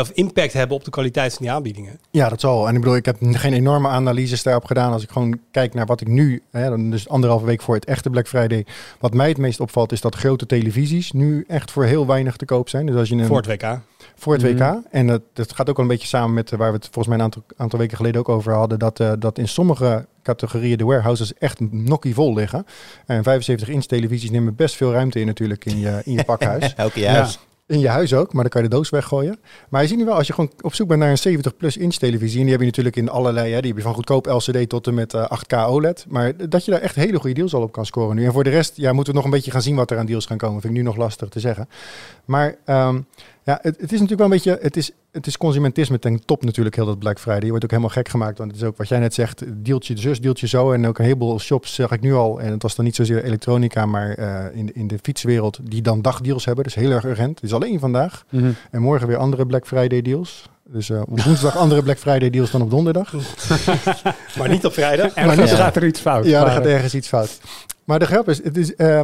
of impact hebben op de kwaliteit van die aanbiedingen. Ja, dat zal. En ik bedoel, ik heb geen enorme analyses daarop gedaan. Als ik gewoon kijk naar wat ik nu, hè, dus anderhalve week voor het echte Black Friday. Wat mij het meest opvalt, is dat grote televisies nu echt voor heel weinig te koop zijn. Dus als je een, Voor het WK. voor het Mhm. WK. En dat, dat gaat ook wel een beetje samen met eh, waar we het volgens mij een aantal, aantal weken geleden ook over hadden. Dat, eh, dat in sommige categorieën de warehouses echt nokkie vol liggen. En 75 inch televisies nemen best veel ruimte in natuurlijk in je, in je pakhuis. Elke juist. In je huis ook, maar dan kan je de doos weggooien. Maar je ziet nu wel, als je gewoon op zoek bent naar een 70 plus inch televisie, en die heb je natuurlijk in allerlei, hè, die heb je van goedkoop LCD tot en met eh, 8K OLED. Maar dat je daar echt hele goede deals al op kan scoren nu. En voor de rest, ja, moeten we nog een beetje gaan zien wat er aan deals gaan komen. Vind ik nu nog lastig te zeggen. Maar ehm, ja, het, het is natuurlijk wel een beetje, het is, het is consumentisme ten top natuurlijk, heel dat Black Friday. Je wordt ook helemaal gek gemaakt, want het is ook wat jij net zegt, deeltje zus, deeltje zo. En ook een heleboel shops zag ik nu al, en het was dan niet zozeer elektronica, maar eh, in, de- in de fietswereld, die dan dagdeals hebben. Dus heel erg urgent. Het is alleen vandaag. Mhm. En morgen weer andere Black Friday deals. Dus eh, op woensdag andere Black Friday deals dan op donderdag. Maar niet op vrijdag. En Maar dan gaat er iets fout. Ja, er gaat ergens iets fout. Maar de grap is, het is eh,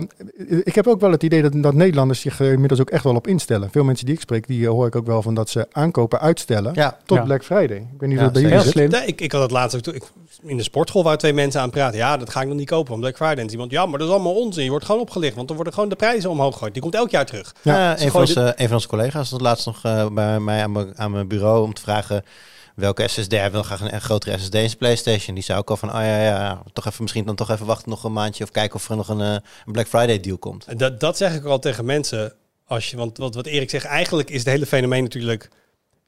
ik heb ook wel het idee dat, dat Nederlanders zich er inmiddels ook echt wel op instellen. Veel mensen die ik spreek, die eh, hoor ik ook wel van dat ze aankopen uitstellen Ja, tot Ja. Black Friday. Ik weet niet Ja, dat bij jullie slim. Nee, ik, ik had het laatst ook. Ik, in de sportschool waren twee mensen aan praten. Ja, dat ga ik nog niet kopen van Black Friday. En iemand, ja, maar dat is allemaal onzin. Je wordt gewoon opgelicht, want er worden gewoon de prijzen omhoog gegooid. Die komt elk jaar terug. Ja, Ja, ze een, van onze, een van onze collega's was laatst nog eh, bij mij aan mijn, aan mijn bureau om te vragen welke SSD. Hij wil graag een, een grotere SSD in PlayStation. Die zou ook al van, oh ja, ja, toch even, misschien dan toch even wachten nog een maandje of kijken of er nog een, eh, een Black Friday deal komt. Dat, dat zeg ik al tegen mensen. Als je, want wat, wat Erik zegt, eigenlijk is het hele fenomeen natuurlijk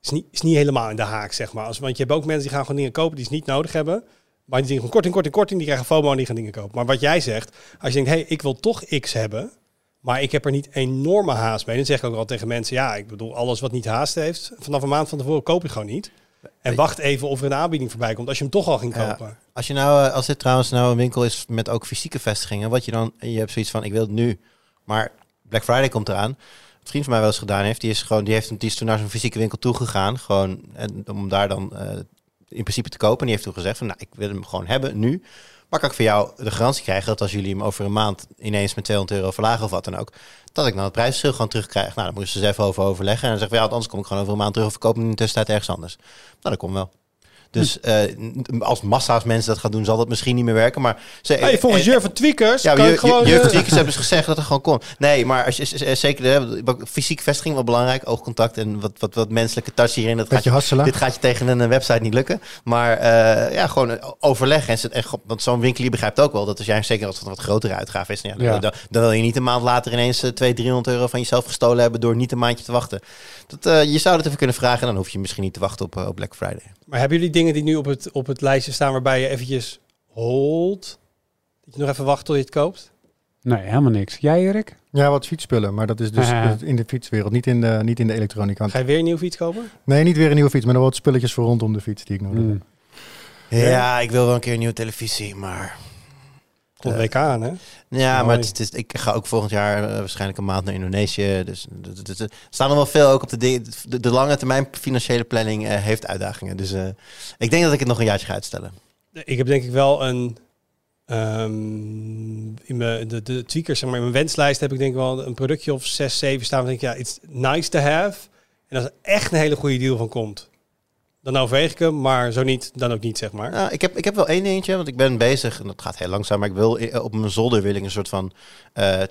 is niet, is niet helemaal in de haak, zeg maar. Als, want je hebt ook mensen die gaan gewoon dingen kopen die ze niet nodig hebben. Maar die zien gewoon korting, korting, korting, die krijgen FOMO en die gaan dingen kopen. Maar wat jij zegt, als je denkt, hé, hey, ik wil toch X hebben, maar ik heb er niet enorme haast mee. Dan zeg ik ook al tegen mensen, ja, ik bedoel, alles wat niet haast heeft, vanaf een maand van tevoren koop je gewoon niet. En wacht even of er een aanbieding voorbij komt als je hem toch al ging Ja. kopen. Als, je nou, eh, als dit trouwens nou een winkel is met ook fysieke vestigingen, wat je dan, je hebt zoiets van, ik wil het nu, maar Black Friday komt eraan. Een vriend van mij wel eens gedaan heeft, die is gewoon, die heeft, die is toen naar zo'n fysieke winkel toegegaan, gewoon en, om daar dan eh, in principe te kopen. En die heeft toen gezegd van, nou, ik wil hem gewoon hebben nu. Maar kan ik voor jou de garantie krijgen dat als jullie hem over een maand ineens met 200 euro verlagen of wat dan ook, dat ik dan het prijsverschil gewoon terugkrijg. Nou, dan moesten ze even over overleggen. En dan zeggen we, ja, anders kom ik gewoon over een maand terug of verkoop hem in de tussentijd ergens anders. Nou, dat komt wel. Dus eh, als massa's mensen dat gaan doen, zal dat misschien niet meer werken. Maar ze, Hey, volgens eh, Jur van Tweakers ja, kan je, gewoon... je, eh, je hebben dus gezegd dat er gewoon kon. Nee, maar als je, zeker hè, fysiek vestiging wel belangrijk, oogcontact en wat, wat, wat menselijke touch hierin. Dat gaat je, hasselen. dit gaat je tegen een eh, website niet lukken. Maar eh, ja, gewoon eh, overleggen. En, ze- en, want zo'n winkelier begrijpt ook wel dat als jij zeker als het een wat grotere uitgave is, nou ja, Ja. Dan, dan wil je niet een maand later ineens eh, 200, 300 euro van jezelf gestolen hebben door niet een maandje te wachten. Dat, eh, je zou dat even kunnen vragen en dan hoef je misschien niet te wachten op, eh, op Black Friday. Maar hebben jullie dingen die nu op het, op het lijstje staan waarbij je eventjes hold? Dat je nog even wacht tot je het koopt? Nee, helemaal niks. Jij, Erik? Ja, wat fietsspullen, maar dat is dus in de fietswereld, niet in de, niet in de elektronica. Ga je weer een nieuwe fiets kopen? Nee, niet weer een nieuwe fiets, maar dan wat spulletjes voor rondom de fiets die ik nodig heb. Mm. Ja, ik wil wel een keer een nieuwe televisie, maar... WK aan, hè? Ja, Mooi. maar het is, ik ga ook volgend jaar eh, waarschijnlijk een maand naar Indonesië. Dus er staan er wel veel ook op de dingen. De, de lange termijn financiële planning eh, heeft uitdagingen. Dus eh, ik denk dat ik het nog een jaartje ga uitstellen. Ik heb denk ik wel een... ehm, in mijn, de, de tweakers, zeg maar, in mijn wenslijst heb ik denk ik wel een productje of 6, 7 staan. Dan denk ik, ja, it's nice to have. En als er echt een hele goede deal van komt, dan overweeg ik hem. Maar zo niet, dan ook niet, zeg maar. Nou, ik, heb, ik heb wel één dingetje, want ik ben bezig. En dat gaat heel langzaam. Maar ik wil eh, op mijn zolder wil ik een soort van... eh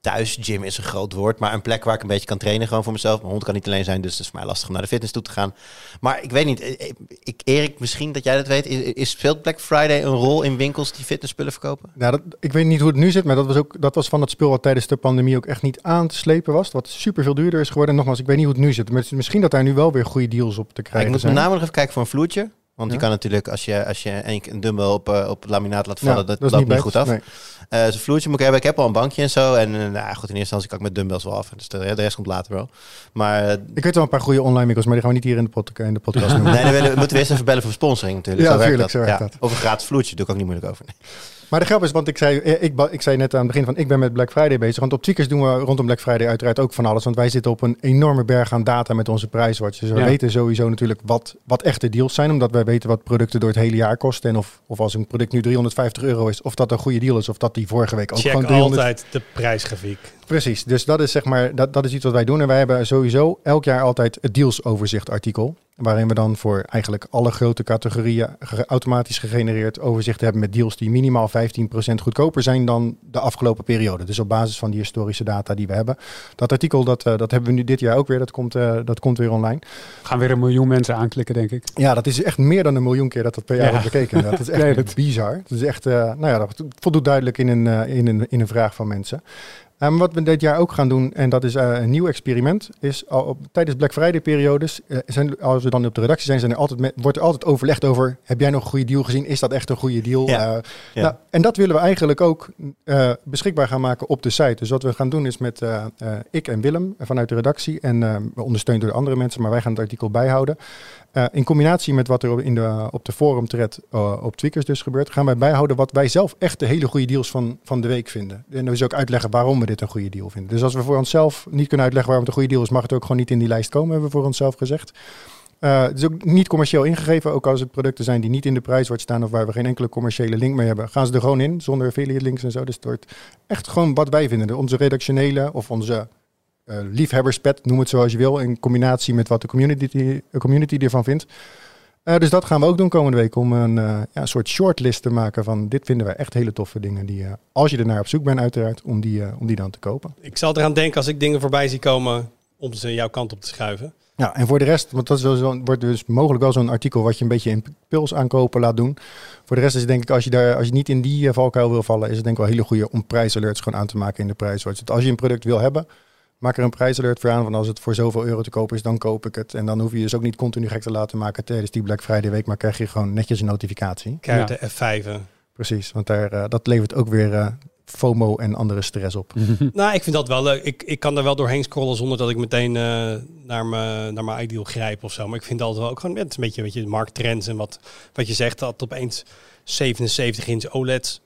thuisgym is een groot woord, maar een plek waar ik een beetje kan trainen gewoon voor mezelf. Mijn hond kan niet alleen zijn, dus het is voor mij lastig om naar de fitness toe te gaan. Maar ik weet niet, eh, eh, ik, Erik, misschien dat jij dat weet, is, is speelt Black Friday een rol in winkels die fitnessspullen verkopen? Nou, dat, ik weet niet hoe het nu zit, maar dat was ook dat was van het spul wat tijdens de pandemie ook echt niet aan te slepen was. Wat super veel duurder is geworden. En nogmaals, ik weet niet hoe het nu zit. Maar misschien dat daar nu wel weer goede deals op te Ja, krijgen ik moet met name nog even kijken voor een vloertje. Want je Ja. kan natuurlijk, als je, als je een, een dumbbell op, eh, op laminaat laat vallen, Ja, dat, loopt niet goed af. Nee. Eh Zo'n vloertje moet ik hebben. Ik heb al een bankje en zo. En eh, nou, goed, in eerste instantie kan ik met dumbbells wel af. Dus de, de rest komt later wel. Maar Ik weet wel een paar goede online winkels, maar die gaan we niet hier in de, pod in de podcast noemen. nee, dan willen- moeten we eerst even bellen voor sponsoring natuurlijk. Ja, zo werkt tuurlijk, dat. zo werkt dat. Of een gratis vloertje, doe ik ook niet moeilijk over. Maar de grap is, want ik zei, eh, ik, ik zei net aan het begin van, ik ben met Black Friday bezig. Want op Tweakers doen we rondom Black Friday uiteraard ook van alles. Want wij zitten op een enorme berg aan data met onze prijswatch. Dus we Ja. weten sowieso natuurlijk wat, wat echte deals zijn. Omdat wij weten wat producten door het hele jaar kosten. En of, of als een product nu 350 euro is, of dat een goede deal is. Of dat die vorige week ook Check gewoon 300... altijd de prijsgrafiek. Precies, dus dat is zeg maar, dat, dat is iets wat wij doen. En wij hebben sowieso elk jaar altijd het dealsoverzicht artikel. Waarin we dan voor eigenlijk alle grote categorieën ge- automatisch gegenereerd overzicht hebben met deals die minimaal 15% goedkoper zijn dan de afgelopen periode. Dus op basis van die historische data die we hebben. Dat artikel, dat, eh, dat hebben we nu dit jaar ook weer. Dat komt, eh, dat komt weer online. Gaan weer een miljoen mensen aanklikken, denk ik. Ja, dat is echt meer dan een miljoen keer dat dat per jaar Ja. wordt bekeken. Dat is echt Nee, dat- bizar. Dat is echt, eh, nou ja, dat voldoet duidelijk in een, in een, in een vraag van mensen. Maar wat we dit jaar ook gaan doen, en dat is eh, een nieuw experiment, is al op, tijdens Black Friday periodes, eh, zijn, als we dan op de redactie zijn, zijn er altijd met, wordt er altijd overlegd over, heb jij nog een goede deal gezien? Is dat echt een goede deal? Ja. Eh, Ja. nou, en dat willen we eigenlijk ook beschikbaar gaan maken op de site. Dus wat we gaan doen is met ik en Willem vanuit de redactie, en we ondersteund door andere mensen, maar wij gaan het artikel bijhouden. In combinatie met wat er op- in de, op de forum thread op Tweakers dus gebeurt, gaan wij bijhouden wat wij zelf echt de hele goede deals van, van de week vinden. En dus ook uitleggen waarom we dit een goede deal vinden. Dus als we voor onszelf niet kunnen uitleggen waarom het een goede deal is, mag het ook gewoon niet in die lijst komen, hebben we voor onszelf gezegd. Eh, het is ook niet commercieel ingegeven, ook als het producten zijn die niet in de prijswoord staan of waar we geen enkele commerciële link mee hebben, gaan ze er gewoon in, zonder affiliate links en zo. Dus het wordt echt gewoon wat wij vinden. Onze redactionele of onze eh liefhebberspet, noem het zoals je wil, in combinatie met wat de community, de community ervan vindt. Eh, dus dat gaan we ook doen komende week om een, eh, ja, een soort shortlist te maken van dit vinden wij echt hele toffe dingen die, eh, als je er naar op zoek bent uiteraard, om die, om die dan te kopen. Ik zal eraan denken als ik dingen voorbij zie komen om ze jouw kant op te schuiven. Ja, en voor de rest, want dat is wel zo, wordt dus mogelijk wel zo'n artikel wat je een beetje impuls aankopen laat doen. Voor de rest is denk ik, als je, daar, als je niet in die valkuil wil vallen, is het denk ik wel hele goede om prijsalerts gewoon aan te maken in de prijs. Dus als je een product wil hebben, maak er een prijsalert voor aan. Want als het voor zoveel euro te kopen is, dan koop ik het. En dan hoef je dus ook niet continu gek te laten maken tijdens die Black Friday week, maar krijg je gewoon netjes een notificatie. Ja. de F5'en. Precies, want daar, eh, dat levert ook weer eh, FOMO en andere stress op. Nou, ik vind dat wel leuk. Ik, ik kan er wel doorheen scrollen zonder dat ik meteen eh, naar mijn naar mijn ideal grijp of zo. Maar ik vind dat wel ook gewoon, ja, is een beetje, weet je, de markttrends en wat, wat je zegt, dat opeens 77 inch OLED's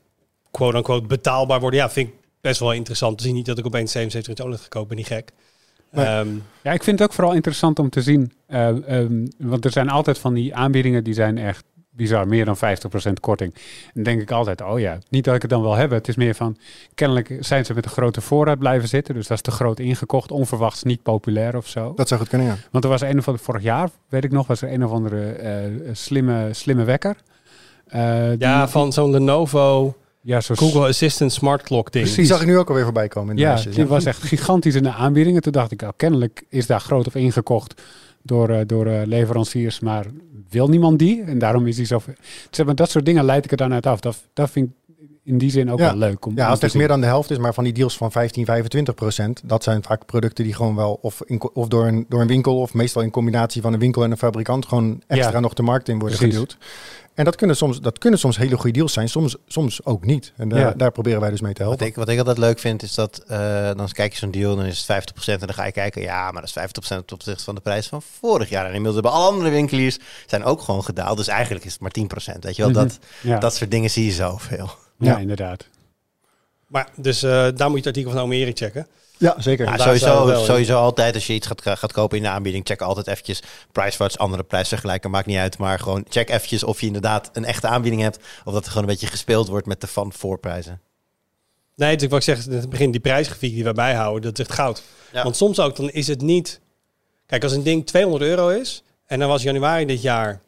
quote-unquote betaalbaar worden. Ja, vind ik best wel interessant. te zien niet dat ik opeens 77 inch OLED ga kopen, ben niet gek. Ehm, Ja, ik vind het ook vooral interessant om te zien. eh, ehm, want er zijn altijd van die aanbiedingen die zijn echt bizar, meer dan 50% korting. En dan denk ik altijd, oh ja, niet dat ik het dan wil hebben. Het is meer van, kennelijk zijn ze met een grote voorraad blijven zitten. Dus dat is te groot ingekocht, onverwachts niet populair of zo. Dat zou goed kunnen, ja. Want er was een of andere, vorig jaar, weet ik nog, was er een of andere eh, slimme, slimme wekker. Eh, ja, van zo'n Lenovo ja, zo Google Assistant Smart Clock ding. Die Precies. zag ik nu ook alweer voorbij komen in de Ja, lijstjes, die was echt gigantisch in de aanbiedingen. Toen dacht ik, oh, kennelijk is daar groot op ingekocht door, eh, door eh, leveranciers, maar wil niemand die? En daarom is die zo... Zeg maar, dat soort dingen leid ik er dan uit af. Dat, dat vind ik in die zin ook Ja. wel leuk. Om, Ja, als het meer dan de helft is, maar van die deals van 15, 25 procent, dat zijn vaak producten die gewoon wel of, in, of door, een, door een winkel of meestal in combinatie van een winkel en een fabrikant gewoon extra Ja. nog de markt in worden Precies. geduwd. En dat kunnen, soms, dat kunnen soms hele goede deals zijn, soms, soms ook niet. En daar, Ja. daar proberen wij dus mee te Wat helpen. ik, wat ik altijd leuk vind, is dat eh, dan kijk je zo'n deal, dan is het 50% en dan ga je kijken, ja, maar dat is 50% ten opzichte van de prijs van vorig jaar. En inmiddels hebben alle andere winkeliers zijn ook gewoon gedaald, dus eigenlijk is het maar 10%. Weet je wel, Mhm. dat, Ja, dat soort dingen zie je zoveel. ja, Ja. inderdaad. Maar dus eh, daar moet je het artikel van Omeri checken. Ja, zeker. Ja, we sowieso, wel sowieso altijd als je iets gaat, gaat kopen in de aanbieding, check altijd eventjes PriceWatch, andere prijsvergelijken, maakt niet uit. Maar gewoon check eventjes of je inderdaad een echte aanbieding hebt, of dat er gewoon een beetje gespeeld wordt met de van voorprijzen. Nee, dus wat ik zeg, in het begin die prijsgrafiek die wij bijhouden, dat is echt goud. Ja. Want soms ook, dan is het niet... Kijk, als een ding 200 euro is en dan was januari dit jaar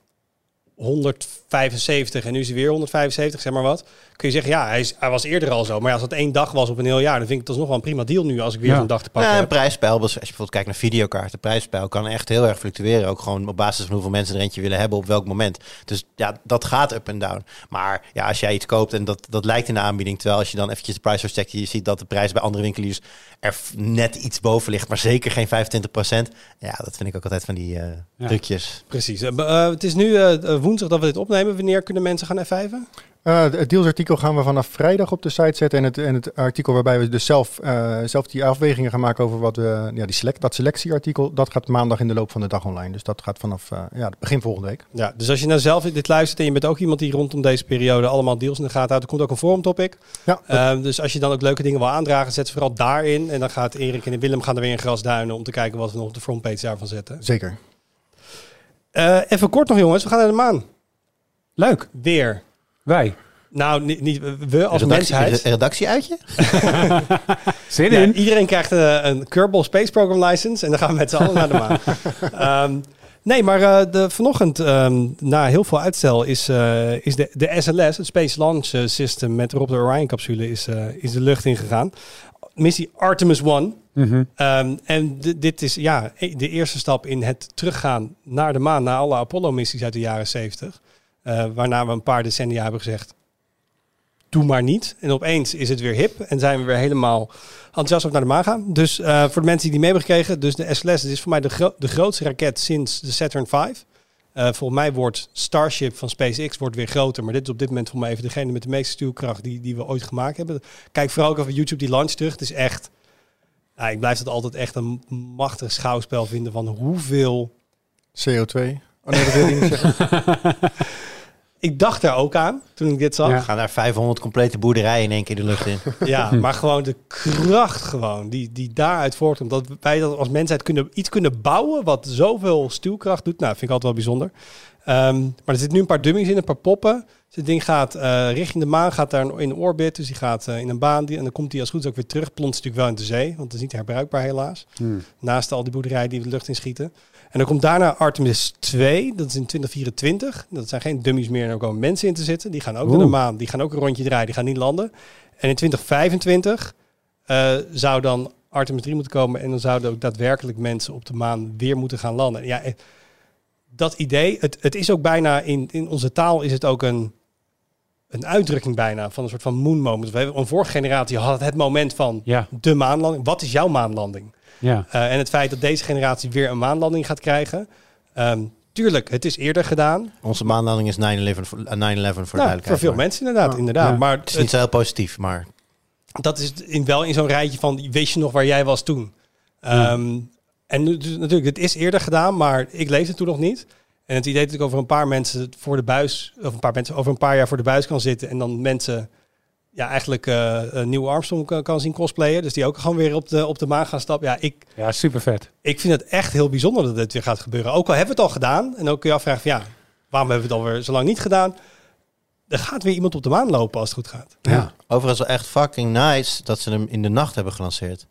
175 en nu is hij weer 175, zeg maar wat. Kun je zeggen, ja, hij, is, hij was eerder al zo. Maar ja, als dat één dag was op een heel jaar, dan vind ik het nog wel een prima deal nu als ik weer Ja. zo'n dag te pakken Ja, een heb. prijspeil, dus als je bijvoorbeeld kijkt naar videokaarten, de prijspeil kan echt heel erg fluctueren. Ook gewoon op basis van hoeveel mensen er eentje willen hebben op welk moment. Dus ja, dat gaat up en down. Maar ja, als jij iets koopt en dat, dat lijkt in de aanbieding, terwijl als je dan eventjes de prijs checkt, je ziet dat de prijs bij andere winkeliers er net iets boven ligt, maar zeker geen 25%. Ja, dat vind ik ook altijd van die eh Ja. trucjes. Precies. Eh, eh, het is nu eh, woensdag dat we dit opnemen. Wanneer kunnen mensen gaan F5'en? Eh, het dealsartikel gaan we vanaf vrijdag op de site zetten. En het, en het artikel waarbij we dus zelf, eh, zelf die afwegingen gaan maken over wat we. Ja, die select, dat selectieartikel, dat gaat maandag in de loop van de dag online. Dus dat gaat vanaf eh, ja, begin volgende week. Ja, dus als je nou zelf dit luistert en je bent ook iemand die rondom deze periode allemaal deals in de gaten houdt, er komt ook een forum topic. Ja, Ehm, dus als je dan ook leuke dingen wil aandragen, zet ze vooral daarin. En dan gaat Erik en Willem gaan er weer in grasduinen om te kijken wat we nog op de frontpage daarvan zetten. zeker. Even kort nog jongens, we gaan naar de maan. Leuk. Weer. Wij. Nou, niet, niet we als Redactie, mensheid. re- redactieuitje? Zin Ja, in. iedereen krijgt eh, een Kerbal Space Program license en dan gaan we met z'n allen naar de maan. Ehm, nee, maar eh, de, vanochtend, ehm, na heel veel uitstel, is, eh, is de, de SLS, het Space Launch System met erop de Orion-capsule, is, eh, is de lucht ingegaan. Missie Artemis 1. Mhm. Ehm, en di- dit is ja, e- de eerste stap in het teruggaan naar de maan, naar alle Apollo-missies uit de jaren 70. Eh, waarna we een paar decennia hebben gezegd, doe maar niet. En opeens is het weer hip en zijn we weer helemaal enthousiast op naar de maan gaan. Dus eh, voor de mensen die niet mee hebben gekregen, dus de SLS dit is voor mij de, de grootste raket sinds de Saturn V. Eh, volgens mij wordt Starship van SpaceX wordt weer groter. Maar dit is op dit moment voor mij even degene met de meeste stuwkracht die, die we ooit gemaakt hebben. Kijk vooral ook op YouTube die launch terug. Het is echt... Nou, ik blijf het altijd echt een machtig schouwspel vinden van hoeveel... CO2. Oh nee, dat wil je niet zeggen. Ik dacht daar ook aan toen ik dit zag. Ja. We gaan daar 500 complete boerderijen in één keer de lucht in. Ja, maar gewoon de kracht gewoon die, die daaruit voortkomt. Dat wij dat als mensheid kunnen, iets kunnen bouwen wat zoveel stuwkracht doet. Nou, vind ik altijd wel bijzonder. Ehm, maar er zitten nu een paar dummies in, een paar poppen. Dus het ding gaat eh, richting de maan, gaat daar in orbit. Dus die gaat eh, in een baan. Die, en dan komt hij als goed is ook weer terug. Plonst natuurlijk wel in de zee, want het is niet herbruikbaar helaas. Hmm. Naast al die boerderijen die de lucht in schieten. En dan komt daarna Artemis 2, dat is in 2024. Dat zijn geen dummies meer, er komen mensen in te zitten. Die gaan ook naar de maan, die gaan ook een rondje draaien, die gaan niet landen. En in 2025 eh, zou dan Artemis 3 moeten komen. En dan zouden ook daadwerkelijk mensen op de maan weer moeten gaan landen. Ja, eh, dat idee, het, het is ook bijna in, in onze taal is het ook een, een uitdrukking bijna van een soort van moon moment. We hebben, een vorige generatie had het moment van Ja, de maanlanding. Wat is jouw maanlanding? ja. Eh, en het feit dat deze generatie weer een maanlanding gaat krijgen. Ehm, tuurlijk, het is eerder gedaan. Onze maanlanding is 9-11 voor, 9/11 voor Nou, duidelijkheid. voor veel maar mensen inderdaad, Ja. inderdaad. Ja. Maar Het is niet zo heel positief, maar dat is in, wel in zo'n rijtje van, weet je nog waar jij was toen? Ehm, en nu, dus natuurlijk, het is eerder gedaan, maar ik leefde toen nog niet. En het idee dat ik over een paar mensen voor de buis, of een paar mensen over een paar jaar voor de buis kan zitten en dan mensen ja, eigenlijk eh een nieuwe Armstrong kan, kan zien cosplayen. Dus die ook gewoon weer op de, op de maan gaan stappen. Ja, ik, ja super vet. ik vind het echt heel bijzonder dat dit weer gaat gebeuren. Ook al hebben we het al gedaan. En ook kun je afvragen van ja, waarom hebben we het alweer zo lang niet gedaan? Er gaat weer iemand op de maan lopen als het goed gaat. Ja. overigens wel echt fucking nice dat ze hem in de nacht hebben gelanceerd.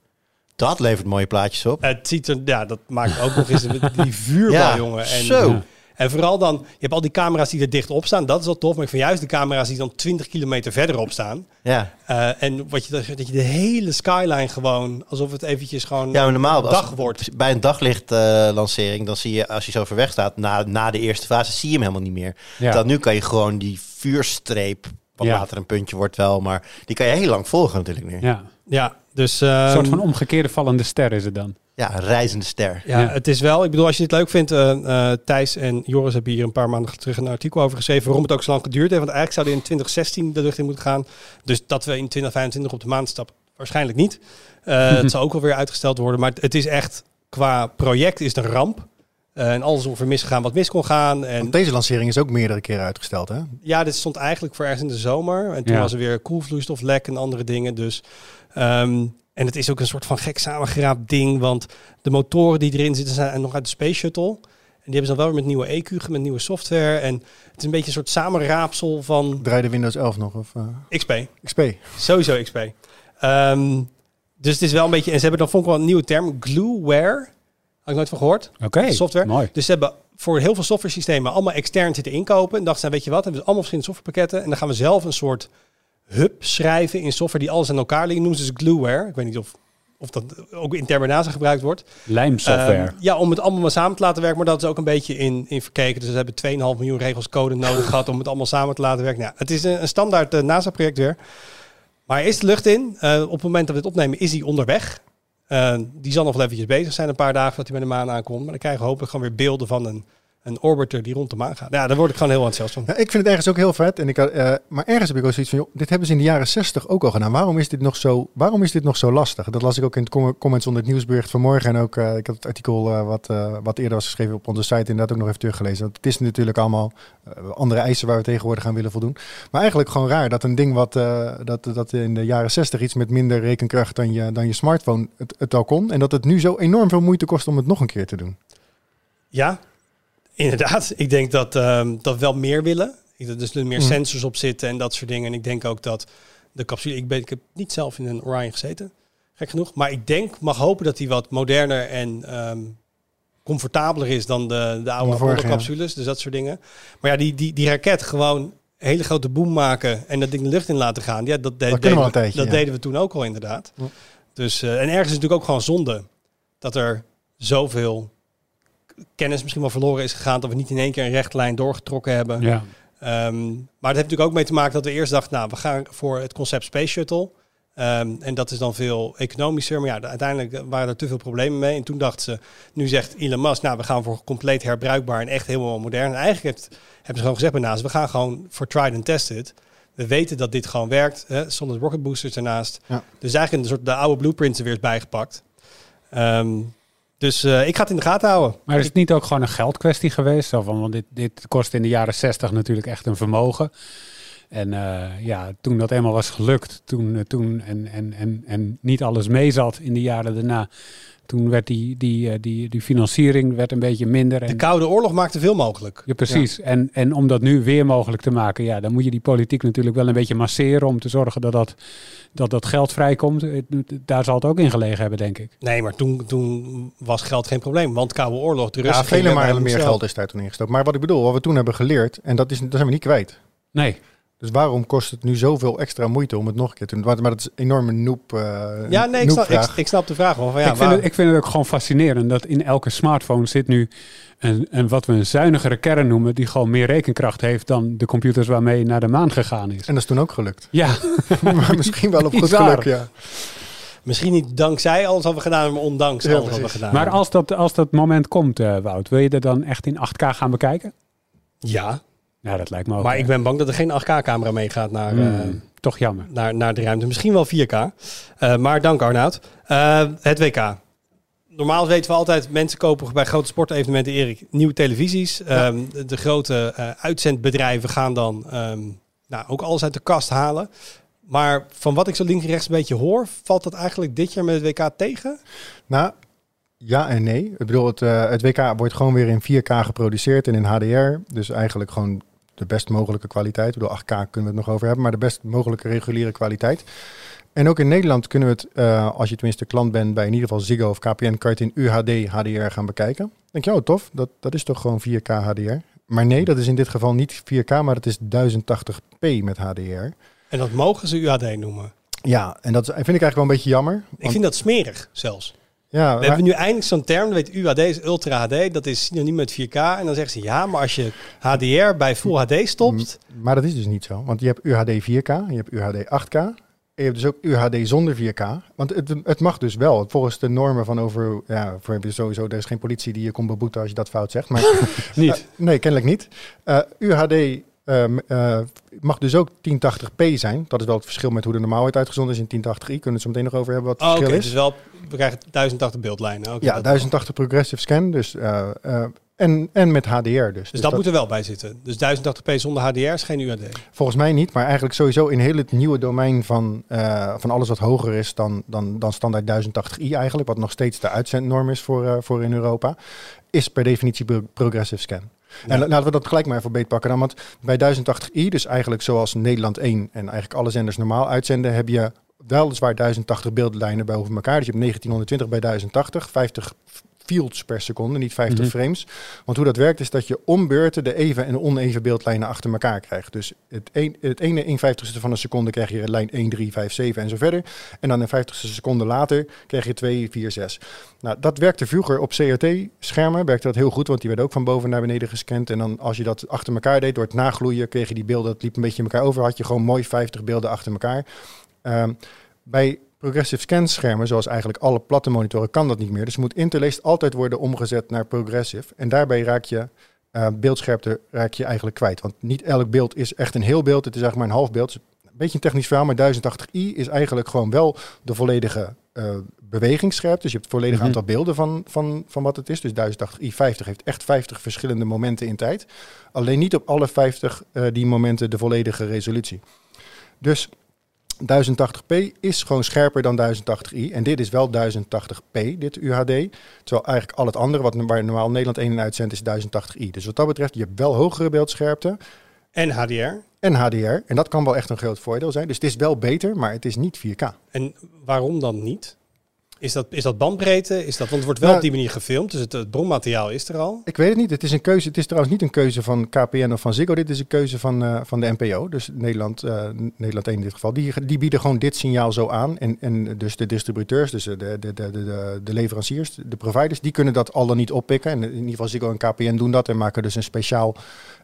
Dat levert mooie plaatjes op. Het ziet er, ja, dat maakt ook nog eens die vuurbal, Ja, jongen. En, zo. Ja. En vooral dan, je hebt al die camera's die er dicht op staan. Dat is al tof. Maar ik vind juist de camera's die dan 20 kilometer verderop staan. Ja, Eh, en wat je, dat je de hele skyline gewoon, alsof het eventjes gewoon ja normaal als, dag wordt. bij een daglichtlancering, dan zie je als je zo ver weg staat, na, na de eerste fase, zie je hem helemaal niet meer. Ja. Dan nu kan je gewoon die vuurstreep, wat Ja. later een puntje wordt wel, maar die kan je heel lang volgen natuurlijk nu. Ja, ja. Dus... Een ehm, soort van omgekeerde vallende ster is het dan. Een reizende ster. Ja, Ja. het is wel. Ik bedoel, als je dit leuk vindt, eh, eh, Thijs en Joris hebben hier een paar maanden terug een artikel over geschreven. Waarom het ook zo lang geduurd heeft. Want eigenlijk zou die in 2016 de lucht in moeten gaan. Dus dat we in 2025 op de maan stappen, waarschijnlijk niet. Eh, het zal ook alweer uitgesteld worden. Maar het is echt, qua project is het een ramp. Eh, en alles is ongeveer misgegaan wat mis kon gaan. En Want deze lancering is ook meerdere keren uitgesteld, hè? ja, dit stond eigenlijk voor ergens in de zomer. En toen Ja. was er weer koelvloeistoflek en andere dingen. Dus, ehm, en het is ook een soort van gek samengeraapt ding. Want de motoren die erin zitten zijn nog uit de Space Shuttle. En die hebben ze dan wel weer met nieuwe EQ, met nieuwe software. En het is een beetje een soort samenraapsel van Draaide Windows 11 nog of eh, XP. XP. Sowieso XP. Ehm, dus het is wel een beetje... En ze hebben dan vond ik wel een nieuwe term. Glueware. Had ik nooit van gehoord. Oké, Software. mooi. Dus ze hebben voor heel veel software systemen allemaal extern zitten inkopen. En dachten ze, weet je wat, hebben ze allemaal verschillende softwarepakketten. En dan gaan we zelf een soort hub schrijven in software die alles aan elkaar liggen. Noemen ze dus Glueware. Ik weet niet of, of dat ook in termen NASA gebruikt wordt. Lijmsoftware. Ehm, ja, om het allemaal maar samen te laten werken. Maar dat is ook een beetje in, in verkeken. Dus ze hebben 2,5 miljoen regels code nodig gehad om het allemaal samen te laten werken. Nou, het is een, een standaard eh, NASA-project weer. Maar hij is de lucht in. Eh, op het moment dat we het opnemen is hij onderweg. Eh, die zal nog wel eventjes bezig zijn, een paar dagen dat hij bij de maan aankomt. Maar dan krijgen we hopelijk gewoon weer beelden van een, een orbiter die rond de maan gaat. Ja, daar word ik gewoon heel enthousiast van. Ja, ik vind het ergens ook heel vet. En ik, eh, maar ergens heb ik ook zoiets van, joh, dit hebben ze in de jaren 60 ook al gedaan. Waarom is dit nog zo, waarom is dit nog zo lastig? Dat las ik ook in de com- comments onder het nieuwsbericht vanmorgen. En ook, eh, ik had het artikel eh, wat, wat eerder was geschreven op onze site inderdaad ook nog even teruggelezen. Want het is natuurlijk allemaal andere eisen waar we tegenwoordig aan willen voldoen. Maar eigenlijk gewoon raar dat een ding wat dat, dat in de jaren 60 iets met minder rekenkracht dan je, dan je smartphone het, het al kon. En dat het nu zo enorm veel moeite kost om het nog een keer te doen. Ja, inderdaad. Ik denk dat, ehm, dat we wel meer willen. Ik dat er dus meer Mm. sensors op zitten en dat soort dingen. En ik denk ook dat de capsule... Ik, ben, ik heb niet zelf in een Orion gezeten, gek genoeg. Maar ik denk, mag hopen dat die wat moderner en ehm, comfortabeler is dan de, de oude De vorige, Apollo-capsules. Dus dat soort dingen. Maar ja, die, die, die raket gewoon een hele grote boom maken en dat ding de lucht in laten gaan. Ja, dat, de- we deden, we, een tijdje, dat ja. deden we toen ook al inderdaad. Ja. Dus, eh, en ergens is het natuurlijk ook gewoon zonde dat er zoveel kennis misschien wel verloren is gegaan. Dat we niet in één keer een rechte lijn doorgetrokken hebben. ja. Ehm, maar het heeft natuurlijk ook mee te maken dat we eerst dachten, nou, we gaan voor het concept Space Shuttle. Ehm, en dat is dan veel economischer. Maar ja, de- uiteindelijk waren er te veel problemen mee. En toen dachten ze, nu zegt Elon Musk, nou, we gaan voor compleet herbruikbaar en echt helemaal modern. En eigenlijk heeft, hebben ze gewoon gezegd bij NASA, we gaan gewoon voor tried and tested. We weten dat dit gewoon werkt, hè, zonder rocket boosters ernaast. Ja. Dus eigenlijk een soort de oude blueprints er weer is bijgepakt. Ehm, dus eh, ik ga het in de gaten houden. Maar is het niet ook gewoon een geldkwestie geweest? Van, want dit, dit kost in de jaren 60 natuurlijk echt een vermogen. En eh, ja, toen dat eenmaal was gelukt, toen, eh, toen en, en, en, en niet alles meezat in de jaren daarna, toen werd die, die, eh, die, die financiering werd een beetje minder. De En, Koude Oorlog maakte veel mogelijk. ja, precies. En, en om dat nu weer mogelijk te maken, ja, dan moet je die politiek natuurlijk wel een beetje masseren om te zorgen dat dat, dat, dat geld vrijkomt. Eh, Daar zal het ook in gelegen hebben, denk ik. Nee, maar toen, toen was geld geen probleem. Want Koude Oorlog, de Russen... Ja, vele malen meer geld is daar toen ingestoken. Maar wat ik bedoel, wat we toen hebben geleerd, en dat, is, dat zijn we niet kwijt. Nee, Dus waarom kost het nu zoveel extra moeite om het nog een keer te doen? Maar, maar dat is een enorme noep. eh, Ja, nee, ik snap, ik, snap de vraag wel. Van, ja, ik, vind het, ik vind het ook gewoon fascinerend dat in elke smartphone zit nu een, een wat we een zuinigere kern noemen, die gewoon meer rekenkracht heeft dan de computers waarmee je naar de maan gegaan is. En dat is toen ook gelukt. Ja, maar misschien wel op goed geluk, ja. Misschien niet dankzij alles wat we gedaan hebben, maar ondanks Ja, alles wat we gedaan maar als dat, als dat moment komt, eh, Wout, wil je er dan echt in 8K gaan bekijken? Ja, Ja, dat lijkt me ook. maar ik ben bang dat er geen 8K-camera meegaat naar, hmm, eh, toch jammer. naar, naar de ruimte. Misschien wel 4K. Eh, maar dank Arnoud. Eh, het WK. Normaal weten we altijd, mensen kopen bij grote sportevenementen, Erik, nieuwe televisies. Ehm, de, de grote eh, uitzendbedrijven gaan dan ehm, nou, ook alles uit de kast halen. Maar van wat ik zo links en rechts een beetje hoor, valt dat eigenlijk dit jaar met het WK tegen? Nou, ja en nee. Ik bedoel, het, eh, het WK wordt gewoon weer in 4K geproduceerd en in HDR. Dus eigenlijk gewoon de best mogelijke kwaliteit. Ik bedoel, 8K kunnen we het nog over hebben, maar de best mogelijke reguliere kwaliteit. En ook in Nederland kunnen we het, eh, als je tenminste klant bent bij in ieder geval Ziggo of KPN, kan je het in UHD HDR gaan bekijken. Dan denk je, oh tof, dat, dat is toch gewoon 4K HDR. Maar nee, dat is in dit geval niet 4K, maar het is 1080p met HDR. En dat mogen ze UAD noemen. Ja, en dat vind ik eigenlijk wel een beetje jammer. Ik want- vind dat smerig zelfs. Ja, We hebben nu eindelijk zo'n term, dat weet UHD is Ultra HD, dat is synoniem met 4K. En dan zeggen ze ja, maar als je HDR bij Full HD stopt, Maar dat is dus niet zo. Want je hebt UHD 4K, je hebt UHD 8K. En je hebt dus ook UHD zonder 4K. Want het, het mag dus wel. Volgens de normen van over... Ja, voor heb je sowieso... Er is geen politie die je komt beboeten als je dat fout zegt. Maar Niet. Eh, nee, kennelijk niet. Eh, UHD ehm, eh, mag dus ook 1080p zijn. Dat is wel het verschil met hoe de normaal wordt uitgezonden is in 1080i. Kunnen we het zo meteen nog over hebben wat het oh, verschil is. dus wel, we krijgen 1080 beeldlijnen. Ja, dat- 1080 progressive scan. Dus, eh, eh, en, en met HDR dus. Dus dat, moet er wel bij zitten. Dus 1080p zonder HDR is geen UHD. Volgens mij niet, maar eigenlijk sowieso in heel het nieuwe domein van, van alles wat hoger is dan, dan, dan standaard 1080i eigenlijk, wat nog steeds de uitzendnorm is voor, voor in Europa, is per definitie pro- progressive scan. En la- laten we dat gelijk maar even beetpakken dan, want bij 1080i, dus eigenlijk zoals Nederland 1 en eigenlijk alle zenders normaal uitzenden, heb je weliswaar 1080 beeldlijnen boven elkaar. Dus je hebt 1920 bij 1080, 50 fields per seconde, niet 50 Mhm. frames. Want hoe dat werkt is dat je om beurten de even en oneven beeldlijnen achter elkaar krijgt. Dus het, een, het ene 150ste van een seconde krijg je lijn 1, 3, 5, 7 en zo verder. En dan een 50ste seconde later krijg je 2, 4, 6. Nou, dat werkte vroeger op CRT-schermen, werkte dat heel goed, want die werden ook van boven naar beneden gescand. En dan als je dat achter elkaar deed, door het nagloeien, kreeg je die beelden, dat liep een beetje in elkaar over, had je gewoon mooi 50 beelden achter elkaar. Ehm, bij progressive scan schermen, zoals eigenlijk alle platte monitoren, kan dat niet meer. Dus moet interlaced altijd worden omgezet naar progressive. En daarbij raak je eh, beeldscherpte raak je eigenlijk kwijt. Want niet elk beeld is echt een heel beeld. Het is eigenlijk maar een half beeld. Een beetje een technisch verhaal, maar 1080i is eigenlijk gewoon wel de volledige eh bewegingsscherpte. Dus je hebt het volledige Mhm. aantal beelden van, van, van wat het is. Dus 1080i 50 heeft echt 50 verschillende momenten in tijd. Alleen niet op alle 50 eh, die momenten de volledige resolutie. Dus 1080p is gewoon scherper dan 1080i. En dit is wel 1080p, dit UHD. Terwijl eigenlijk al het andere, wat waar normaal Nederland 1 in uitzendt, is 1080i. Dus wat dat betreft, je hebt wel hogere beeldscherpte En HDR. en HDR. En dat kan wel echt een groot voordeel zijn. Dus het is wel beter, maar het is niet 4K. En waarom dan niet? Is dat, is dat bandbreedte? Is dat, want het wordt wel Nou, op die manier gefilmd, dus het, het bronmateriaal is er al. Ik weet het niet. Het is een keuze. Het is trouwens niet een keuze van KPN of van Ziggo. Dit is een keuze van, eh, van de NPO. Dus Nederland, eh, Nederland 1 in dit geval. Die, die bieden gewoon dit signaal zo aan. En, en dus de distributeurs, dus de, de, de, de, de, leveranciers, de providers, die kunnen dat al dan niet oppikken. En in ieder geval Ziggo en KPN doen dat en maken dus een speciaal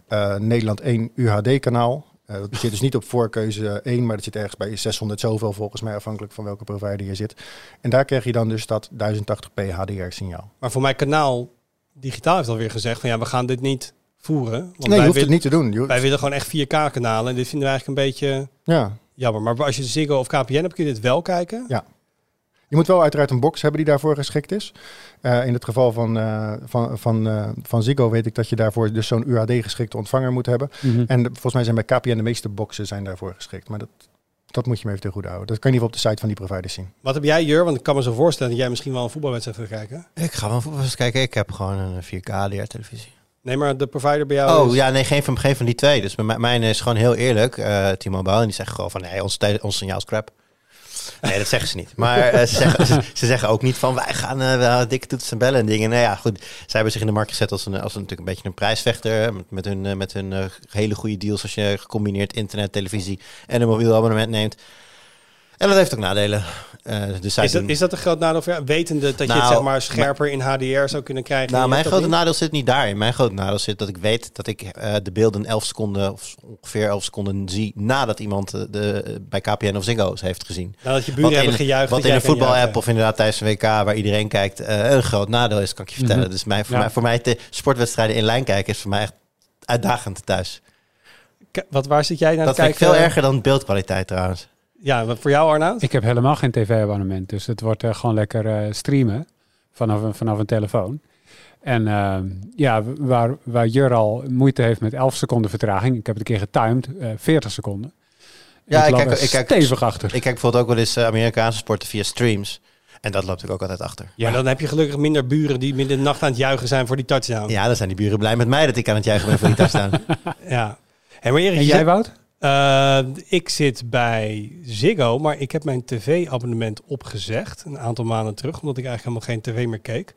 eh, Nederland 1 UHD-kanaal. Eh, dat zit dus niet op voorkeuze 1, maar dat zit ergens bij 600 zoveel volgens mij, afhankelijk van welke provider je zit. En daar krijg je dan dus dat 1080p HDR-signaal. Maar voor mijn kanaal digitaal heeft alweer gezegd van ja, we gaan dit niet voeren. Want Nee, je hoeft wil- het niet te doen. Wij willen gewoon echt 4K-kanalen. En dit vinden we eigenlijk een beetje ja, jammer. Maar als je Ziggo of KPN hebt, kun je dit wel kijken. Ja. Je moet wel uiteraard een box hebben die daarvoor geschikt is. Eh, in het geval van, eh, van, van, eh, van Ziggo weet ik dat je daarvoor dus zo'n UHD-geschikte ontvanger moet hebben. Mhm. En de- volgens mij zijn bij KPN de meeste boxen zijn daarvoor geschikt. Maar dat, dat moet je me even te goed houden. Dat kan je niet op de site van die providers zien. Wat heb jij, Jur? Want ik kan me zo voorstellen dat jij misschien wel een voetbalwedstrijd wil kijken. Ik ga wel voetbal eens kijken. Ik heb gewoon een 4K HDR-televisie. Nee, maar de provider bij jou Oh is- ja, nee, geen van, geen van die twee. Dus mijn, mijn is gewoon heel eerlijk, eh T-Mobile. En die zeggen gewoon van, nee, ons, ons signaal is crap. Nee, dat zeggen ze niet. Maar eh, ze, zeggen, ze, ze zeggen ook niet van wij gaan wel dikke toetsen en bellen en dingen. Nou ja, goed. Zij hebben zich in de markt gezet als, een, als een, natuurlijk een beetje een prijsvechter. Met, met hun, eh, met hun hele goede deals als je gecombineerd internet, televisie en een mobiel abonnement neemt. En dat heeft ook nadelen. Dus Is dat, is dat een groot nadeel voor jou? Wetende dat je Nou, het zeg maar scherper in HDR zou kunnen krijgen? Nou, mijn dat grote niet? nadeel zit niet daarin. Mijn grote nadeel zit dat ik weet dat ik eh, de beelden 11 seconden of ongeveer 11 seconden zie nadat iemand eh, de, bij KPN of Ziggo heeft gezien. Nou, dat je buren Wat in, hebben gejuicht. wat dat in een voetbalapp of inderdaad tijdens een WK waar iedereen kijkt een groot nadeel is, kan ik je vertellen. Mhm. Dus mij, voor, Ja. mij, voor mij te sportwedstrijden in lijn kijken is voor mij echt uitdagend thuis. K- Wat, waar zit jij naar dat te vind ik kijken? veel erger dan beeldkwaliteit trouwens. Ja, voor jou Arnoud? Ik heb helemaal geen tv-abonnement, dus het wordt eh, gewoon lekker eh, streamen vanaf, een- vanaf een telefoon. En ehm, ja, waar, waar Jur al moeite heeft met 11 seconden vertraging, ik heb het een keer getimed, eh 40 seconden. Ja, ik loop kijk- er ik kijk- stevig achter. Ik kijk bijvoorbeeld ook wel eens Amerikaanse sporten via streams. En dat loopt ik ook altijd achter. Ja. Maar dan heb je gelukkig minder buren die midden in de nacht aan het juichen zijn voor die touchdown. Ja, dan zijn die buren blij met mij dat ik aan het juichen ben voor die touchdown. Ja. Maar Erik, en je jij, Wout? Eh, ik zit bij Ziggo, maar ik heb mijn tv-abonnement opgezegd een aantal maanden terug, omdat ik eigenlijk helemaal geen tv meer keek.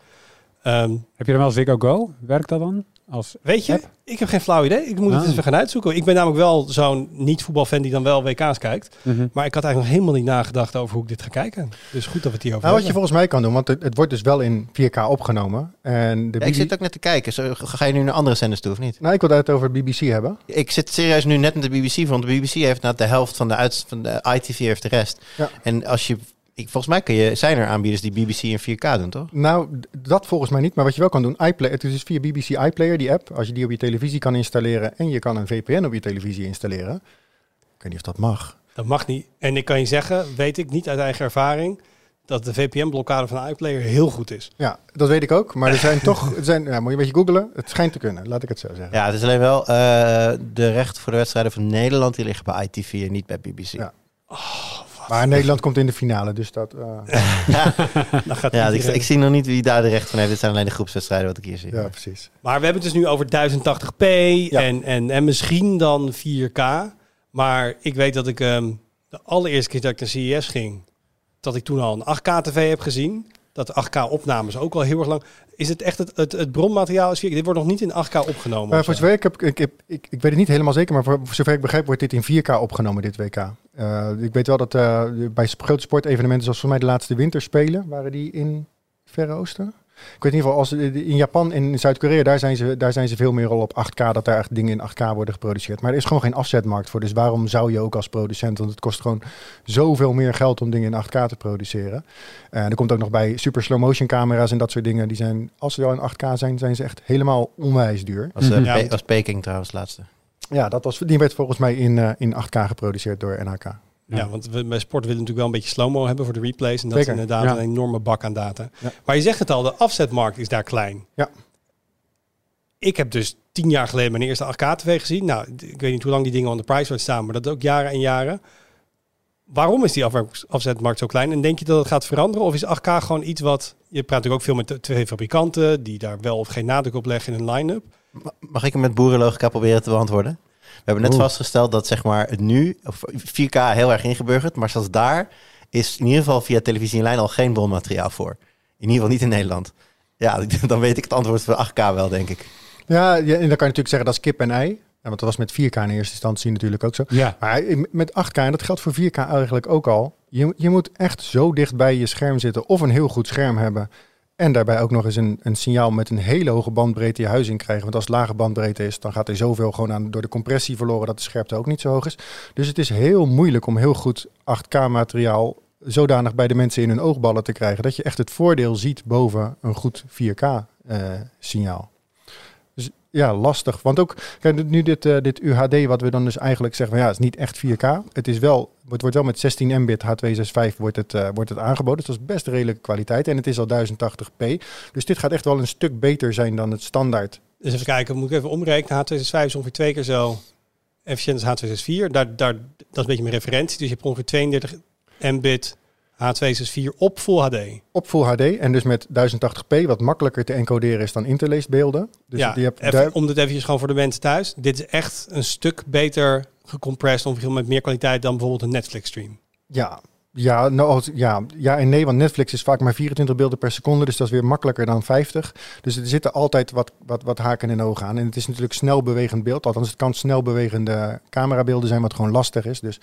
Ehm, Heb je dan wel Ziggo Go? Werkt dat dan? Als weet je, App? ik heb geen flauw idee. Ik moet het Ah. eens even gaan uitzoeken. Ik ben namelijk wel zo'n niet-voetbalfan die dan wel WK's kijkt. Mhm. Maar ik had eigenlijk nog helemaal niet nagedacht over hoe ik dit ga kijken. Dus goed dat we het hier over Nou, wat je volgens mij kan doen, want het, het wordt dus wel in 4K opgenomen. En de Ja, ik zit ook net te kijken. Zo, ga je nu naar andere zenders toe of niet? Nou, ik wil het over BBC hebben. Ik zit serieus nu net met de BBC, want de BBC heeft na de helft van de, uit, van de ITV heeft de rest. Ja. En als je, ik, volgens mij kun je, zijn er aanbieders die BBC in 4K doen, toch? Nou, dat volgens mij niet. Maar wat je wel kan doen, iPlayer, het is dus via BBC iPlayer, die app. Als je die op je televisie kan installeren en je kan een VPN op je televisie installeren. Ik weet niet of dat mag. Dat mag niet. En ik kan je zeggen, weet ik niet uit eigen ervaring, dat de VPN-blokkade van iPlayer heel goed is. Ja, dat weet ik ook. Maar er zijn toch, er zijn, ja, moet je een beetje googelen. Het schijnt te kunnen, laat ik het zo zeggen. Ja, het is alleen wel eh, de rechten voor de wedstrijden van Nederland, die liggen bij ITV en niet bij BBC. Ja. Maar Nederland komt in de finale, dus dat... eh, Dan gaat Ja, ik, ik zie nog niet wie daar de recht van heeft. Dit zijn alleen de groepswedstrijden wat ik hier zie. ja, precies. Maar we hebben het dus nu over 1080p en, en, en misschien dan 4K. Maar ik weet dat ik ehm, de allereerste keer dat ik naar CES ging, dat ik toen al een 8K tv heb gezien. Dat de 8K opnames ook al heel erg lang. Is het echt het, het, het bronmateriaal? Is 4K? Dit wordt nog niet in 8K opgenomen. Voor zo. zover ik, heb, ik, heb, ik, ik weet het niet helemaal zeker, maar voor, voor zover ik begrijp wordt dit in 4K opgenomen, dit WK. Eh, ik weet wel dat eh, bij grote sportevenementen zoals voor mij de laatste winterspelen, waren die in Verre Oosten? Ik weet in ieder geval, als, in Japan en in Zuid-Korea, daar, zijn ze, daar zijn ze veel meer al op 8K, dat daar echt dingen in 8K worden geproduceerd. Maar er is gewoon geen afzetmarkt voor, dus waarom zou je ook als producent, want het kost gewoon zoveel meer geld om dingen in 8K te produceren. En er komt ook nog bij super slow motion camera's en dat soort dingen, die zijn, als ze wel in 8K zijn, zijn ze echt helemaal onwijs duur. Was, eh, Mhm. Ja, was Peking trouwens laatste. Ja, dat was, die werd volgens mij in, eh, in 8K geproduceerd door NRK. Ja, want we, bij sport willen natuurlijk wel een beetje slow-mo hebben voor de replays. En dat Zeker, is inderdaad ja. een enorme bak aan data. Ja. Maar je zegt het al, de afzetmarkt is daar klein. Ja. Ik heb dus tien jaar geleden mijn eerste 8K-tv gezien. Nou, ik weet niet hoe lang die dingen on de price wordt staan, maar dat ook jaren en jaren. Waarom is die af- afzetmarkt zo klein? En denk je dat het gaat veranderen? Of is 8K gewoon iets wat... Je praat natuurlijk ook veel met de twee fabrikanten... die daar wel of geen nadruk op leggen in een line-up. Ma- Mag ik hem met boerenlogica proberen te beantwoorden? We hebben net Oeh. vastgesteld dat zeg maar het nu, of 4K heel erg ingeburgerd, maar zelfs daar is in ieder geval via televisie in lijn al geen bronmateriaal voor. In ieder geval niet in Nederland. Ja, dan weet ik het antwoord voor 8K wel, denk ik. Ja, ja, en dan kan je natuurlijk zeggen dat is kip en ei. Ja, want dat was met 4K in eerste instantie natuurlijk ook zo. Ja, Maar met 8K, en dat geldt voor 4K eigenlijk ook al. Je, je moet echt zo dicht bij je scherm zitten of een heel goed scherm hebben. En daarbij ook nog eens een, een signaal met een hele hoge bandbreedte je huis in krijgen. Want als het lage bandbreedte is, dan gaat er zoveel gewoon aan door de compressie verloren dat de scherpte ook niet zo hoog is. Dus het is heel moeilijk om heel goed 8K materiaal zodanig bij de mensen in hun oogballen te krijgen. Dat je echt het voordeel ziet boven een goed 4K eh, signaal. Ja, lastig. Want ook, kijk, nu dit, eh, dit UHD, wat we dan dus eigenlijk zeggen, van, ja, het is niet echt 4K. Het is wel, het wordt wel met 16 Mbit H265 wordt het, eh, wordt het aangeboden. Dus dat is best redelijke kwaliteit. En het is al 1080p. Dus dit gaat echt wel een stuk beter zijn dan het standaard. Dus even kijken, moet ik even omrekenen. H265 is ongeveer twee keer zo efficiënt als H264. Daar, daar, dat is een beetje mijn referentie. Dus je hebt ongeveer 32 Mbit H264 op Full HD. Op Full HD en dus met 1080p, wat makkelijker te encoderen is dan interlaced beelden. Dus ja, je hebt even, om dit eventjes gewoon voor de mensen thuis. Dit is echt een stuk beter gecompressed, ongeveer met meer kwaliteit dan bijvoorbeeld een Netflix stream. ja, Ja, nou, ja, ja en nee, want Netflix is vaak maar 24 beelden per seconde, dus dat is weer makkelijker dan 50. Dus er zitten altijd wat, wat, wat haken en ogen aan. En het is natuurlijk snel bewegend beeld, althans het kan snel bewegende camerabeelden zijn, wat gewoon lastig is. Dus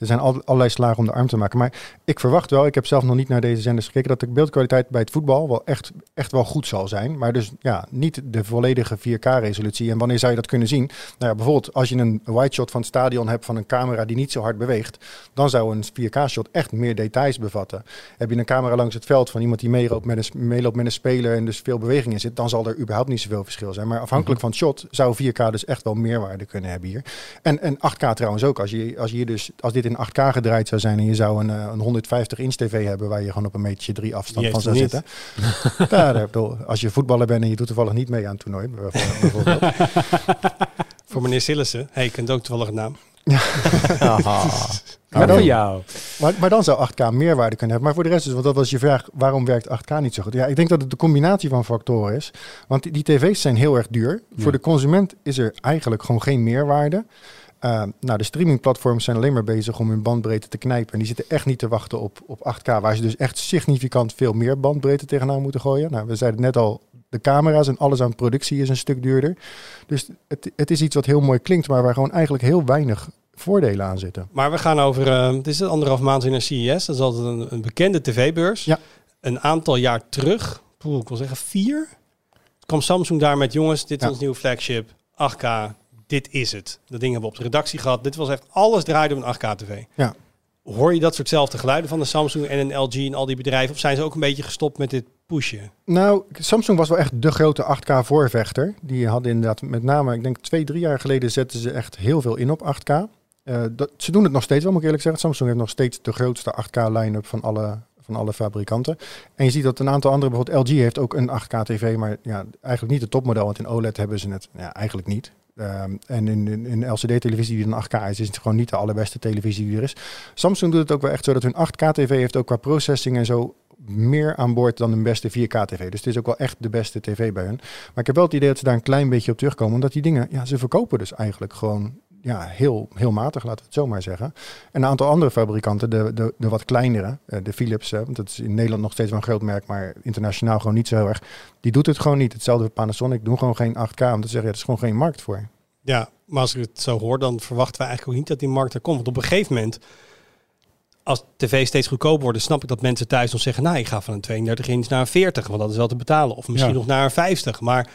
er zijn al, allerlei slagen om de arm te maken. Maar ik verwacht wel, ik heb zelf nog niet naar deze zenders gekeken, dat de beeldkwaliteit bij het voetbal wel echt, echt wel goed zal zijn. Maar dus ja, niet de volledige 4K-resolutie. En wanneer zou je dat kunnen zien? Nou ja, bijvoorbeeld als je een wide shot van het stadion hebt van een camera die niet zo hard beweegt, dan zou een 4K-shot echt meer details bevatten. Heb je een camera langs het veld van iemand die meeloopt met een, meeloopt met een speler en dus veel beweging in zit, dan zal er überhaupt niet zoveel verschil zijn. Maar afhankelijk van het shot zou 4K dus echt wel meerwaarde kunnen hebben hier. En, en 8K trouwens ook. Als, je, als, je hier dus, als dit in 8K gedraaid zou zijn en je zou een, eh, een 150 inch tv hebben waar je gewoon op een metertje drie afstand van zou hij zitten. Ja, bedoel, als je voetballer bent en je doet toevallig niet mee aan het toernooi, bijvoorbeeld. Voor meneer Sillissen. Hey, je kent ook toevallig een naam. Haha. Maar dan, jou. Maar, maar dan zou 8K meerwaarde kunnen hebben. Maar voor de rest, dus, want dat was je vraag, waarom werkt 8K niet zo goed? Ja, ik denk dat het de combinatie van factoren is. Want die, die tv's zijn heel erg duur. Ja. Voor de consument is er eigenlijk gewoon geen meerwaarde. Uh, nou, de streamingplatforms zijn alleen maar bezig om hun bandbreedte te knijpen. En die zitten echt niet te wachten op, op 8K, waar ze dus echt significant veel meer bandbreedte tegenaan moeten gooien. Nou, we zeiden net al, de camera's en alles aan productie is een stuk duurder. Dus het, het is iets wat heel mooi klinkt, maar waar gewoon eigenlijk heel weinig voordelen aan zitten. Maar we gaan over, uh, het is anderhalf maand in een CES. Dat is altijd een, een bekende tv-beurs. Ja. Een aantal jaar terug, poeh, ik wil zeggen vier, kwam Samsung daar met jongens, dit is Ja. ons nieuwe flagship, 8K, dit is het. Dat ding hebben we op de redactie gehad. Dit was echt, alles draaide om een 8K-tv. Ja. Hoor je dat soortzelfde geluiden van de Samsung en een LG en al die bedrijven? Of zijn ze ook een beetje gestopt met dit pushen? Nou, Samsung was wel echt de grote 8K voorvechter. Die hadden inderdaad met name, ik denk twee, drie jaar geleden zetten ze echt heel veel in op 8K. Uh, dat, ze doen het nog steeds wel, moet ik eerlijk zeggen. Samsung heeft nog steeds de grootste 8K line-up van alle, van alle fabrikanten. En je ziet dat een aantal andere, bijvoorbeeld LG heeft ook een 8K tv, maar ja, eigenlijk niet het topmodel, want in OLED hebben ze het ja, eigenlijk niet. Um, en in, in LCD-televisie die dan 8K is, is het gewoon niet de allerbeste televisie die er is. Samsung doet het ook wel echt zo dat hun 8K-tv heeft ook qua processing en zo meer aan boord dan een beste 4K-tv. Dus het is ook wel echt de beste tv bij hun. Maar ik heb wel het idee dat ze daar een klein beetje op terugkomen, omdat die dingen, ja, ze verkopen dus eigenlijk gewoon ja, heel, heel matig, laten we het zo maar zeggen. En een aantal andere fabrikanten, de, de, de wat kleinere, de Philips, want dat is in Nederland nog steeds wel een groot merk, maar internationaal gewoon niet zo heel erg. Die doet het gewoon niet. Hetzelfde voor Panasonic, doen gewoon geen 8K, omdat ze zeggen, ja, er is gewoon geen markt voor. Ja, maar als ik het zo hoor, dan verwachten we eigenlijk ook niet dat die markt er komt. Want op een gegeven moment, als tv steeds goedkoper wordt, snap ik dat mensen thuis nog zeggen, nou, ik ga van een 32 inch naar een 40, want dat is wel te betalen. Of misschien Ja. nog naar een 50. Maar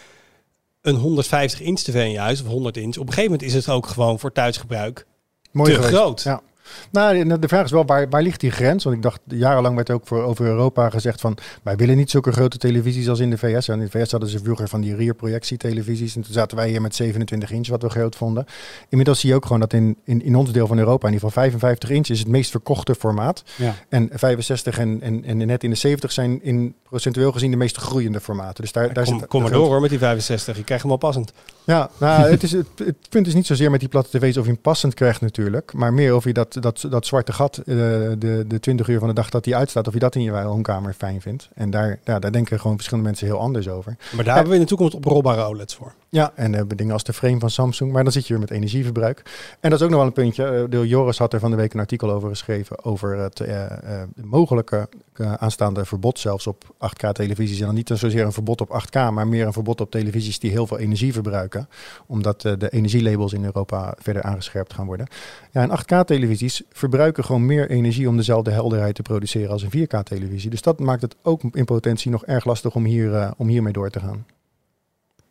een 150 inch tv in je huis, of 100 inch, op een gegeven moment is het ook gewoon voor thuisgebruik Mooi te geweest. groot. Ja. Nou, de- vraag is wel, waar, waar ligt die grens? Want ik dacht, jarenlang werd ook voor over Europa gezegd van, wij willen niet zulke grote televisies als in de VS. En in de VS hadden ze vroeger van die rear projectietelevisies. En toen zaten wij hier met 27 inch, wat we groot vonden. Inmiddels zie je ook gewoon dat in, in, in ons deel van Europa, in ieder geval 55 inch, is het meest verkochte formaat. Ja. En 65 en, en, en net in de 70 zijn in procentueel gezien de meest groeiende formaten. Dus daar, daar kom, zit kom maar door hoor met die 65, je krijgt hem al passend. ja, nou, het, is, het, het punt is niet zozeer met die platte tv's of je hem passend krijgt natuurlijk. Maar meer of je dat, dat, dat zwarte gat, eh, de, de 20 uur van de dag dat die uitstaat, of je dat in je woonkamer fijn vindt. En daar, ja, daar denken gewoon verschillende mensen heel anders over. Maar daar hebben we in de toekomst oprolbare OLED's voor. Ja, en we hebben dingen als de frame van Samsung, maar dan zit je weer met energieverbruik. En dat is ook nog wel een puntje. Eh, De Joris had er van de week een artikel over geschreven over het eh, eh, mogelijke aanstaande verbod zelfs op 8K televisies. En dan niet zozeer een verbod op 8K, maar meer een verbod op televisies die heel veel energie verbruiken. Omdat de energielabels in Europa verder aangescherpt gaan worden. Ja, en 8K televisies verbruiken gewoon meer energie om dezelfde helderheid te produceren als een 4K televisie. Dus dat maakt het ook in potentie nog erg lastig om, hier, om hiermee door te gaan.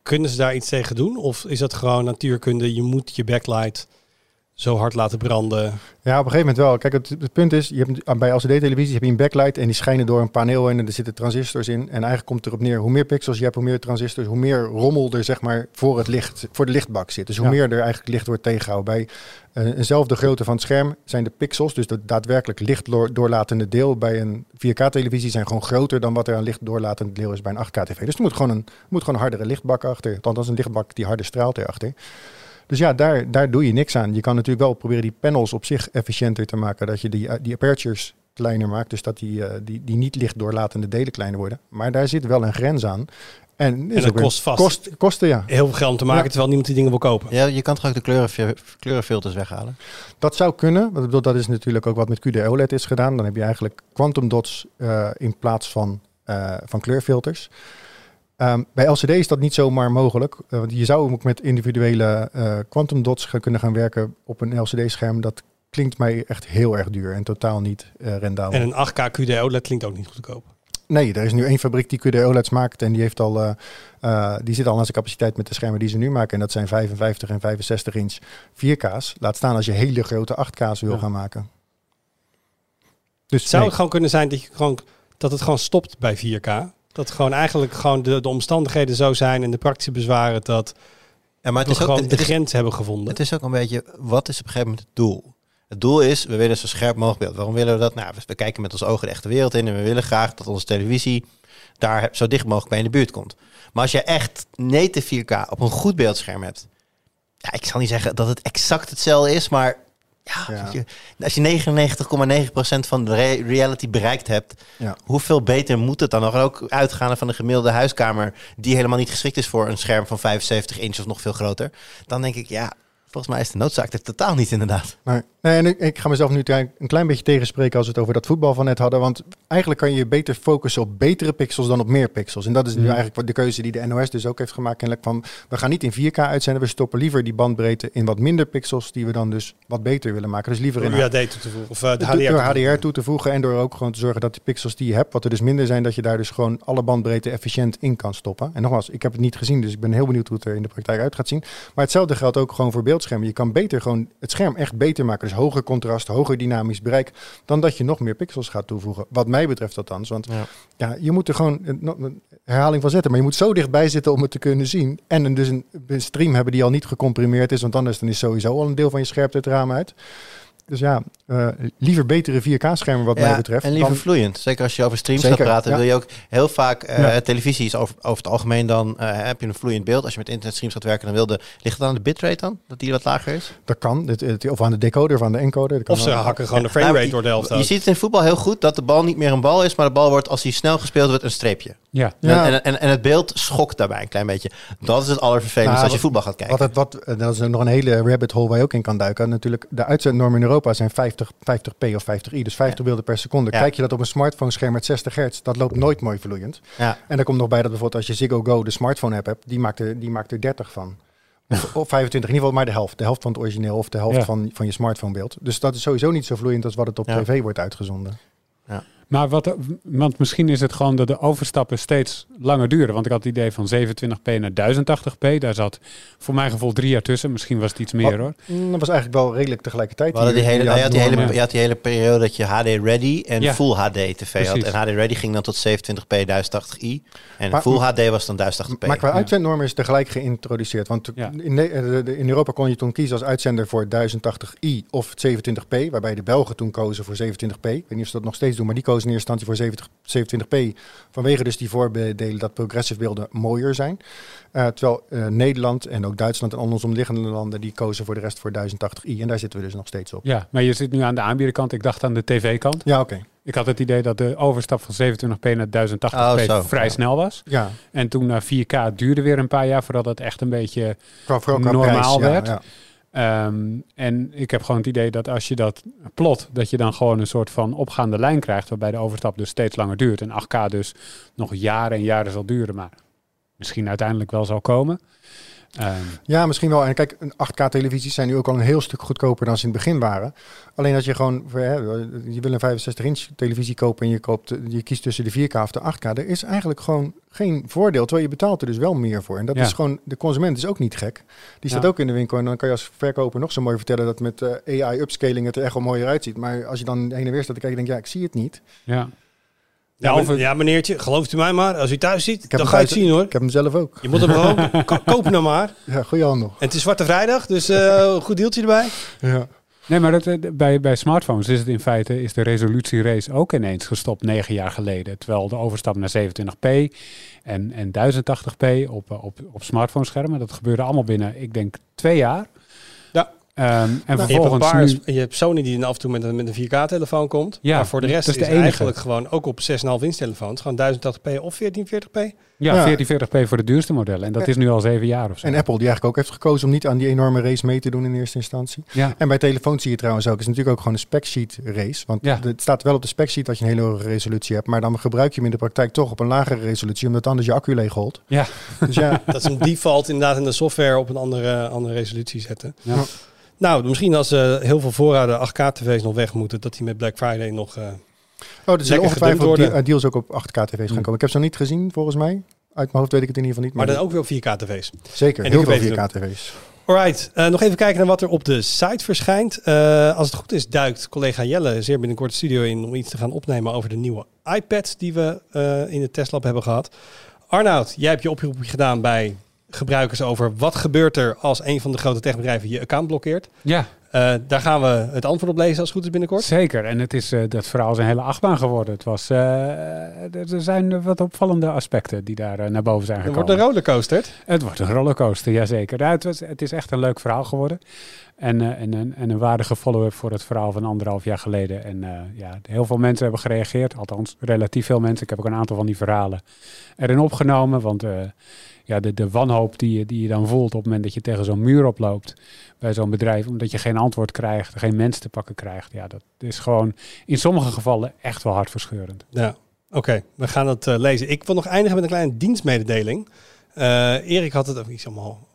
Kunnen ze daar iets tegen doen? Of is dat gewoon natuurkunde, je moet je backlight zo hard laten branden? Ja, op een gegeven moment wel. Kijk, het, het punt is, je hebt, bij LCD-televisies heb je een backlight en die schijnen door een paneel heen en er zitten transistors in. En eigenlijk komt het erop neer, hoe meer pixels je hebt, hoe meer transistors, hoe meer rommel er zeg maar voor het licht, voor de lichtbak zit. Dus hoe Ja. meer er eigenlijk licht wordt tegengehouden. Bij eh, eenzelfde grootte van het scherm zijn de pixels, dus dat daadwerkelijk lichtdoorlatende deel bij een 4K-televisie zijn gewoon groter dan wat er aan lichtdoorlatend deel is bij een 8K-tv. Dus er moet gewoon een, moet gewoon een hardere lichtbak achter. Althans een lichtbak die harder straalt erachter. Dus ja, daar, daar doe je niks aan. Je kan natuurlijk wel proberen die panels op zich efficiënter te maken. Dat je die, die apertures kleiner maakt. Dus dat die, eh, die, die niet licht doorlatende delen kleiner worden. Maar daar zit wel een grens aan. En, is dat kost vast. Kost, kosten, ja. Heel veel geld om te maken, Ja. terwijl niemand die dingen wil kopen. Ja, je kan toch ook de kleuren, kleurenfilters weghalen? Dat zou kunnen. Want dat is natuurlijk ook wat met QD OLED is gedaan. Dan heb je eigenlijk quantum dots eh, in plaats van, eh, van kleurfilters. Ehm, bij LCD is dat niet zomaar mogelijk. eh, want je zou ook met individuele eh, quantum dots gaan kunnen gaan werken op een LCD-scherm. Dat klinkt mij echt heel erg duur en totaal niet eh rendabel. En een 8K QD OLED klinkt ook niet goedkoop. Nee, er is nu één fabriek die QD OLEDs maakt en die, heeft al, die zit al aan zijn capaciteit met de schermen die ze nu maken. En dat zijn 55 en 65 inch 4K's. Laat staan als je hele grote 8K's wil Ja. gaan maken. Dus Zou nee. het gewoon kunnen zijn dat, je gewoon, dat het gewoon stopt bij 4K? Dat gewoon eigenlijk gewoon de, de omstandigheden zo zijn en de praktische bezwaren dat Ja, maar we het is, ook, gewoon het, de is, grens hebben gevonden. het is ook een beetje, wat is op een gegeven moment het doel? Het doel is, we willen zo scherp mogelijk beeld. Waarom willen we dat? Nou, we- we kijken met onze ogen de echte wereld in en we willen graag dat onze televisie daar zo dicht mogelijk bij in de buurt komt. Maar als je echt native 4K op een goed beeldscherm hebt, ja, ik zal niet zeggen dat het exact hetzelfde is, maar ja, als je 99,9% van de re- reality bereikt hebt, Ja. hoeveel beter moet het dan nog? En ook uitgaande van een gemiddelde huiskamer die helemaal niet geschikt is voor een scherm van 75 inch of nog veel groter, dan denk ik, ja, volgens mij is de noodzaak er totaal niet inderdaad. Maar, nee, en ik, ik ga mezelf nu een klein beetje tegenspreken als we het over dat voetbal van net hadden. Want eigenlijk kan je je beter focussen op betere pixels dan op meer pixels. En dat is nu Mhm. eigenlijk de keuze die de NOS dus ook heeft gemaakt. Kennelijk van, we gaan niet in 4K uitzenden. We stoppen liever die bandbreedte in wat minder pixels die we dan dus wat beter willen maken. Dus liever Door in UHD toe te voegen. Of eh, de HDR. toe te door voegen. HDR toe te voegen en door ook gewoon te zorgen dat de pixels die je hebt, wat er dus minder zijn, dat je daar dus gewoon alle bandbreedte efficiënt in kan stoppen. En nogmaals, ik heb het niet gezien, dus ik ben heel benieuwd hoe het er in de praktijk uit gaat zien. Maar hetzelfde geldt ook gewoon voor beeldschermen. Je kan beter gewoon het scherm echt beter maken. Dus hoger contrast, hoger dynamisch bereik, dan dat je nog meer pixels gaat toevoegen. Wat mij betreft althans. Want Ja. ja, je moet er gewoon een, herhaling van zetten. Maar je moet zo dichtbij zitten om het te kunnen zien. En dus een, een stream hebben die al niet gecomprimeerd is. Want anders dan is sowieso al een deel van je scherpte het raam uit. Dus ja, eh, liever betere 4K-schermen wat Ja, mij betreft. En liever dan- vloeiend. Zeker als je over streams Zeker, gaat praten, ja. wil je ook heel vaak eh Ja. televisie is over, over het algemeen dan eh, heb je een vloeiend beeld. Als je met internetstreams gaat werken, dan wilde ligt het aan de bitrate dan dat die wat lager is. Dat kan. Dit- Of aan de decoder of aan de encoder. Dat kan Of ze wel. hakken gewoon de Nou, framerate je- door de helft Je ziet het in voetbal heel goed dat de bal niet meer een bal is, maar de bal wordt als hij snel gespeeld wordt een streepje. Ja. Ja. En, en, en het beeld schokt daarbij een klein beetje. Dat is het allervervelendste Nou, als je voetbal gaat kijken. Wat het, wat, eh, dat is nog een hele rabbit hole waar je ook in kan duiken. Natuurlijk, de uitzendnormen in Europa zijn 50, 50p of 50i, dus 50 beelden per seconde. Ja. Kijk je dat op een smartphone scherm met 60 hertz, dat loopt nooit mooi vloeiend. ja. En er komt nog bij dat bijvoorbeeld als je Ziggo Go, de smartphone app hebt, die maakt er, die maakt er 30 van. Of, of 25, in ieder geval maar de helft. De helft van het origineel of de helft Ja. van, van je smartphonebeeld. Dus dat is sowieso niet zo vloeiend als wat het op Ja. tv wordt uitgezonden. Maar wat, want misschien is het gewoon dat de overstappen steeds langer duren. Want ik had het idee van 27p naar 1080p. Daar zat voor mijn gevoel drie jaar tussen. Misschien was het iets meer hoor. Mm, Dat was eigenlijk wel redelijk tegelijkertijd. Die hele, je, had die hele, je had die hele periode dat je HD Ready en Ja. Full HD tv had. En HD Ready ging dan tot 27p 1080i. En Maar- Full HD was dan 1080p. Maar qua Ja. uitzendnorm is tegelijk geïntroduceerd. Want Ja. in, eh, de- de- in Europa kon je toen kiezen als uitzender voor 1080i of 27p. Waarbij de Belgen toen kozen voor 27p. Ik weet niet of ze dat nog steeds doen, maar die kozen in eerste instantie voor 70 27p. Vanwege dus die voordelen dat progressive beelden mooier zijn. Eh, terwijl eh, Nederland en ook Duitsland en ons omliggende landen die kozen voor de rest voor 1080i. En daar zitten we dus nog steeds op. Ja, maar je zit nu aan de aanbiederkant. Ik dacht aan de tv-kant. Ja, oké. Ik had het idee dat de overstap van 27p naar 1080p Oh, zo. vrij Ja. snel was. Ja, En toen naar 4K duurde weer een paar jaar voordat het echt een beetje qua, vooral qua Normaal prijs, ja, werd. ja. Ehm, en ik heb gewoon het idee dat als je dat plot, dat je dan gewoon een soort van opgaande lijn krijgt, waarbij de overstap dus steeds langer duurt. En 8K dus nog jaren en jaren zal duren, maar misschien uiteindelijk wel zal komen. Ehm, Ja, misschien wel. En kijk, een 8K-televisies zijn nu ook al een heel stuk goedkoper dan ze in het begin waren. Alleen als je gewoon, je wil een 65-inch televisie kopen en je, koopt, je kiest tussen de 4K of de 8K. Er is eigenlijk gewoon geen voordeel, terwijl je betaalt er dus wel meer voor. En dat Ja. is gewoon, de consument is ook niet gek. Die staat Ja. ook in de winkel en dan kan je als verkoper nog zo mooi vertellen dat met eh, AI-upscaling het er echt wel mooier uitziet. Maar als je dan heen en weer staat te kijken, denk je, ja, ik zie het niet. ja. Ja, Ja, of meneertje, gelooft u mij maar. Als u thuis ziet, dan ga je het zien hoor. Ik heb hem zelf ook. Je moet hem gewoon ko- kopen nou maar. Ja, goeie handel. En het is Zwarte Vrijdag, dus eh goed deeltje erbij. Ja. Nee, maar dat, eh, bij, bij smartphones is het in feite is de resolutierace ook ineens gestopt negen jaar geleden. Terwijl de overstap naar 27p en, en 1080p op, eh, op, op smartphone schermen, dat gebeurde allemaal binnen, ik denk, twee jaar. Ehm, en Nou, je, hebt een vervolgens paar, nu... je hebt Sony die dan af en toe met een, met een 4K-telefoon komt. Ja, maar voor de rest dat is, de het enige. eigenlijk gewoon ook op 6,5 inch telefoons. Gewoon 1080p of 1440p. Ja, Ja. 1440p voor de duurste modellen. En dat is nu al zeven jaar of zo. En Apple die eigenlijk ook heeft gekozen om niet aan die enorme race mee te doen in eerste instantie. Ja, En bij telefoons zie je trouwens ook, het is natuurlijk ook gewoon een specsheet race. Want Ja. het staat wel op de specsheet dat je een hele hoge resolutie hebt. Maar dan gebruik je hem in de praktijk toch op een lagere resolutie, omdat anders je accu leeg holt. Ja. Dus ja, Dat is een default inderdaad in de software op een andere, andere resolutie zetten. Ja. Nou, misschien als eh, heel veel voorraden 8K-tv's nog weg moeten, dat die met Black Friday nog... eh, oh, er zullen ongetwijfeld deal- eh, deals ook op 8K tv's gaan Hmm. komen. Ik heb ze nog niet gezien, volgens mij. Uit mijn hoofd weet ik het in ieder geval niet. maar Maar, dan ook weer op 4K-tv's. zeker, en heel veel gebeten 4K tv's. Alright, eh, nog even kijken naar wat er op de site verschijnt. Als het goed is, duikt collega Jelle zeer binnenkort de studio in om iets te gaan opnemen over de nieuwe iPads die we in het testlab hebben gehad. Arnoud, jij hebt je oproepje gedaan bij gebruikers over wat gebeurt er als een van de grote techbedrijven je account blokkeert. ja Eh, daar gaan we het antwoord op lezen als het goed is binnenkort. zeker. En het is, eh, dat verhaal is een hele achtbaan geworden. Het was, eh, er zijn wat opvallende aspecten die daar naar boven zijn gekomen. wordt een rollercoaster. Het wordt een rollercoaster, jazeker. Ja, het, was, het is echt een leuk verhaal geworden. En, en, een- en een waardige follow-up voor het verhaal van anderhalf jaar geleden. En ja, heel veel mensen hebben gereageerd. Althans, relatief veel mensen. Ik heb ook een aantal van die verhalen erin opgenomen. Want ja, de, de wanhoop die je, die je dan voelt op het moment dat je tegen zo'n muur oploopt bij zo'n bedrijf. Omdat je geen antwoord krijgt, geen mensen te pakken krijgt. Ja, dat is gewoon in sommige gevallen echt wel hartverscheurend. Ja, oké. We gaan het eh, lezen. Ik wil nog eindigen met een kleine dienstmededeling. Eh, Erik had het over iets allemaal.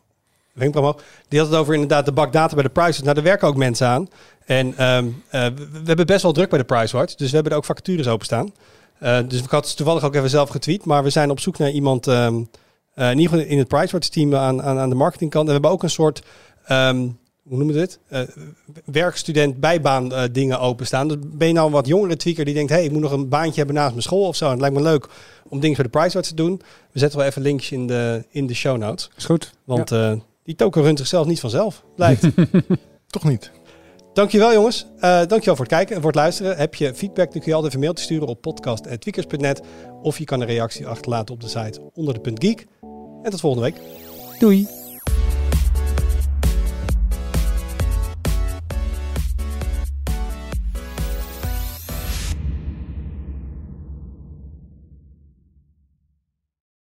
Die had het over inderdaad de bak data bij de Price. Nou, daar werken ook mensen aan. En ehm, eh, we, hebben best wel druk bij de Price Watch. Dus we hebben er ook vacatures openstaan. Eh dus ik had het toevallig ook even zelf getweet. Maar we zijn op zoek naar iemand, ehm, eh, in ieder geval in het Price Watch team aan, aan, aan de marketingkant. En we hebben ook een soort, ehm, hoe noemen we dit? Eh, werkstudent bijbaan eh, dingen openstaan. Dus ben je nou een wat jongere tweaker die denkt, hey, ik moet nog een baantje hebben naast mijn school of zo. En het lijkt me leuk om dingen voor de Price Watch te doen. We zetten wel even linkjes in de, in de show notes. Is goed? Want eh, die token runt zichzelf niet vanzelf, blijkt. Toch niet. dankjewel jongens. Eh dankjewel voor het kijken en voor het luisteren. Heb je feedback, dan kun je altijd even een mailtje sturen op podcast.tweakers.net. Of je kan een reactie achterlaten op de site onder de punt geek. En tot volgende week. Doei!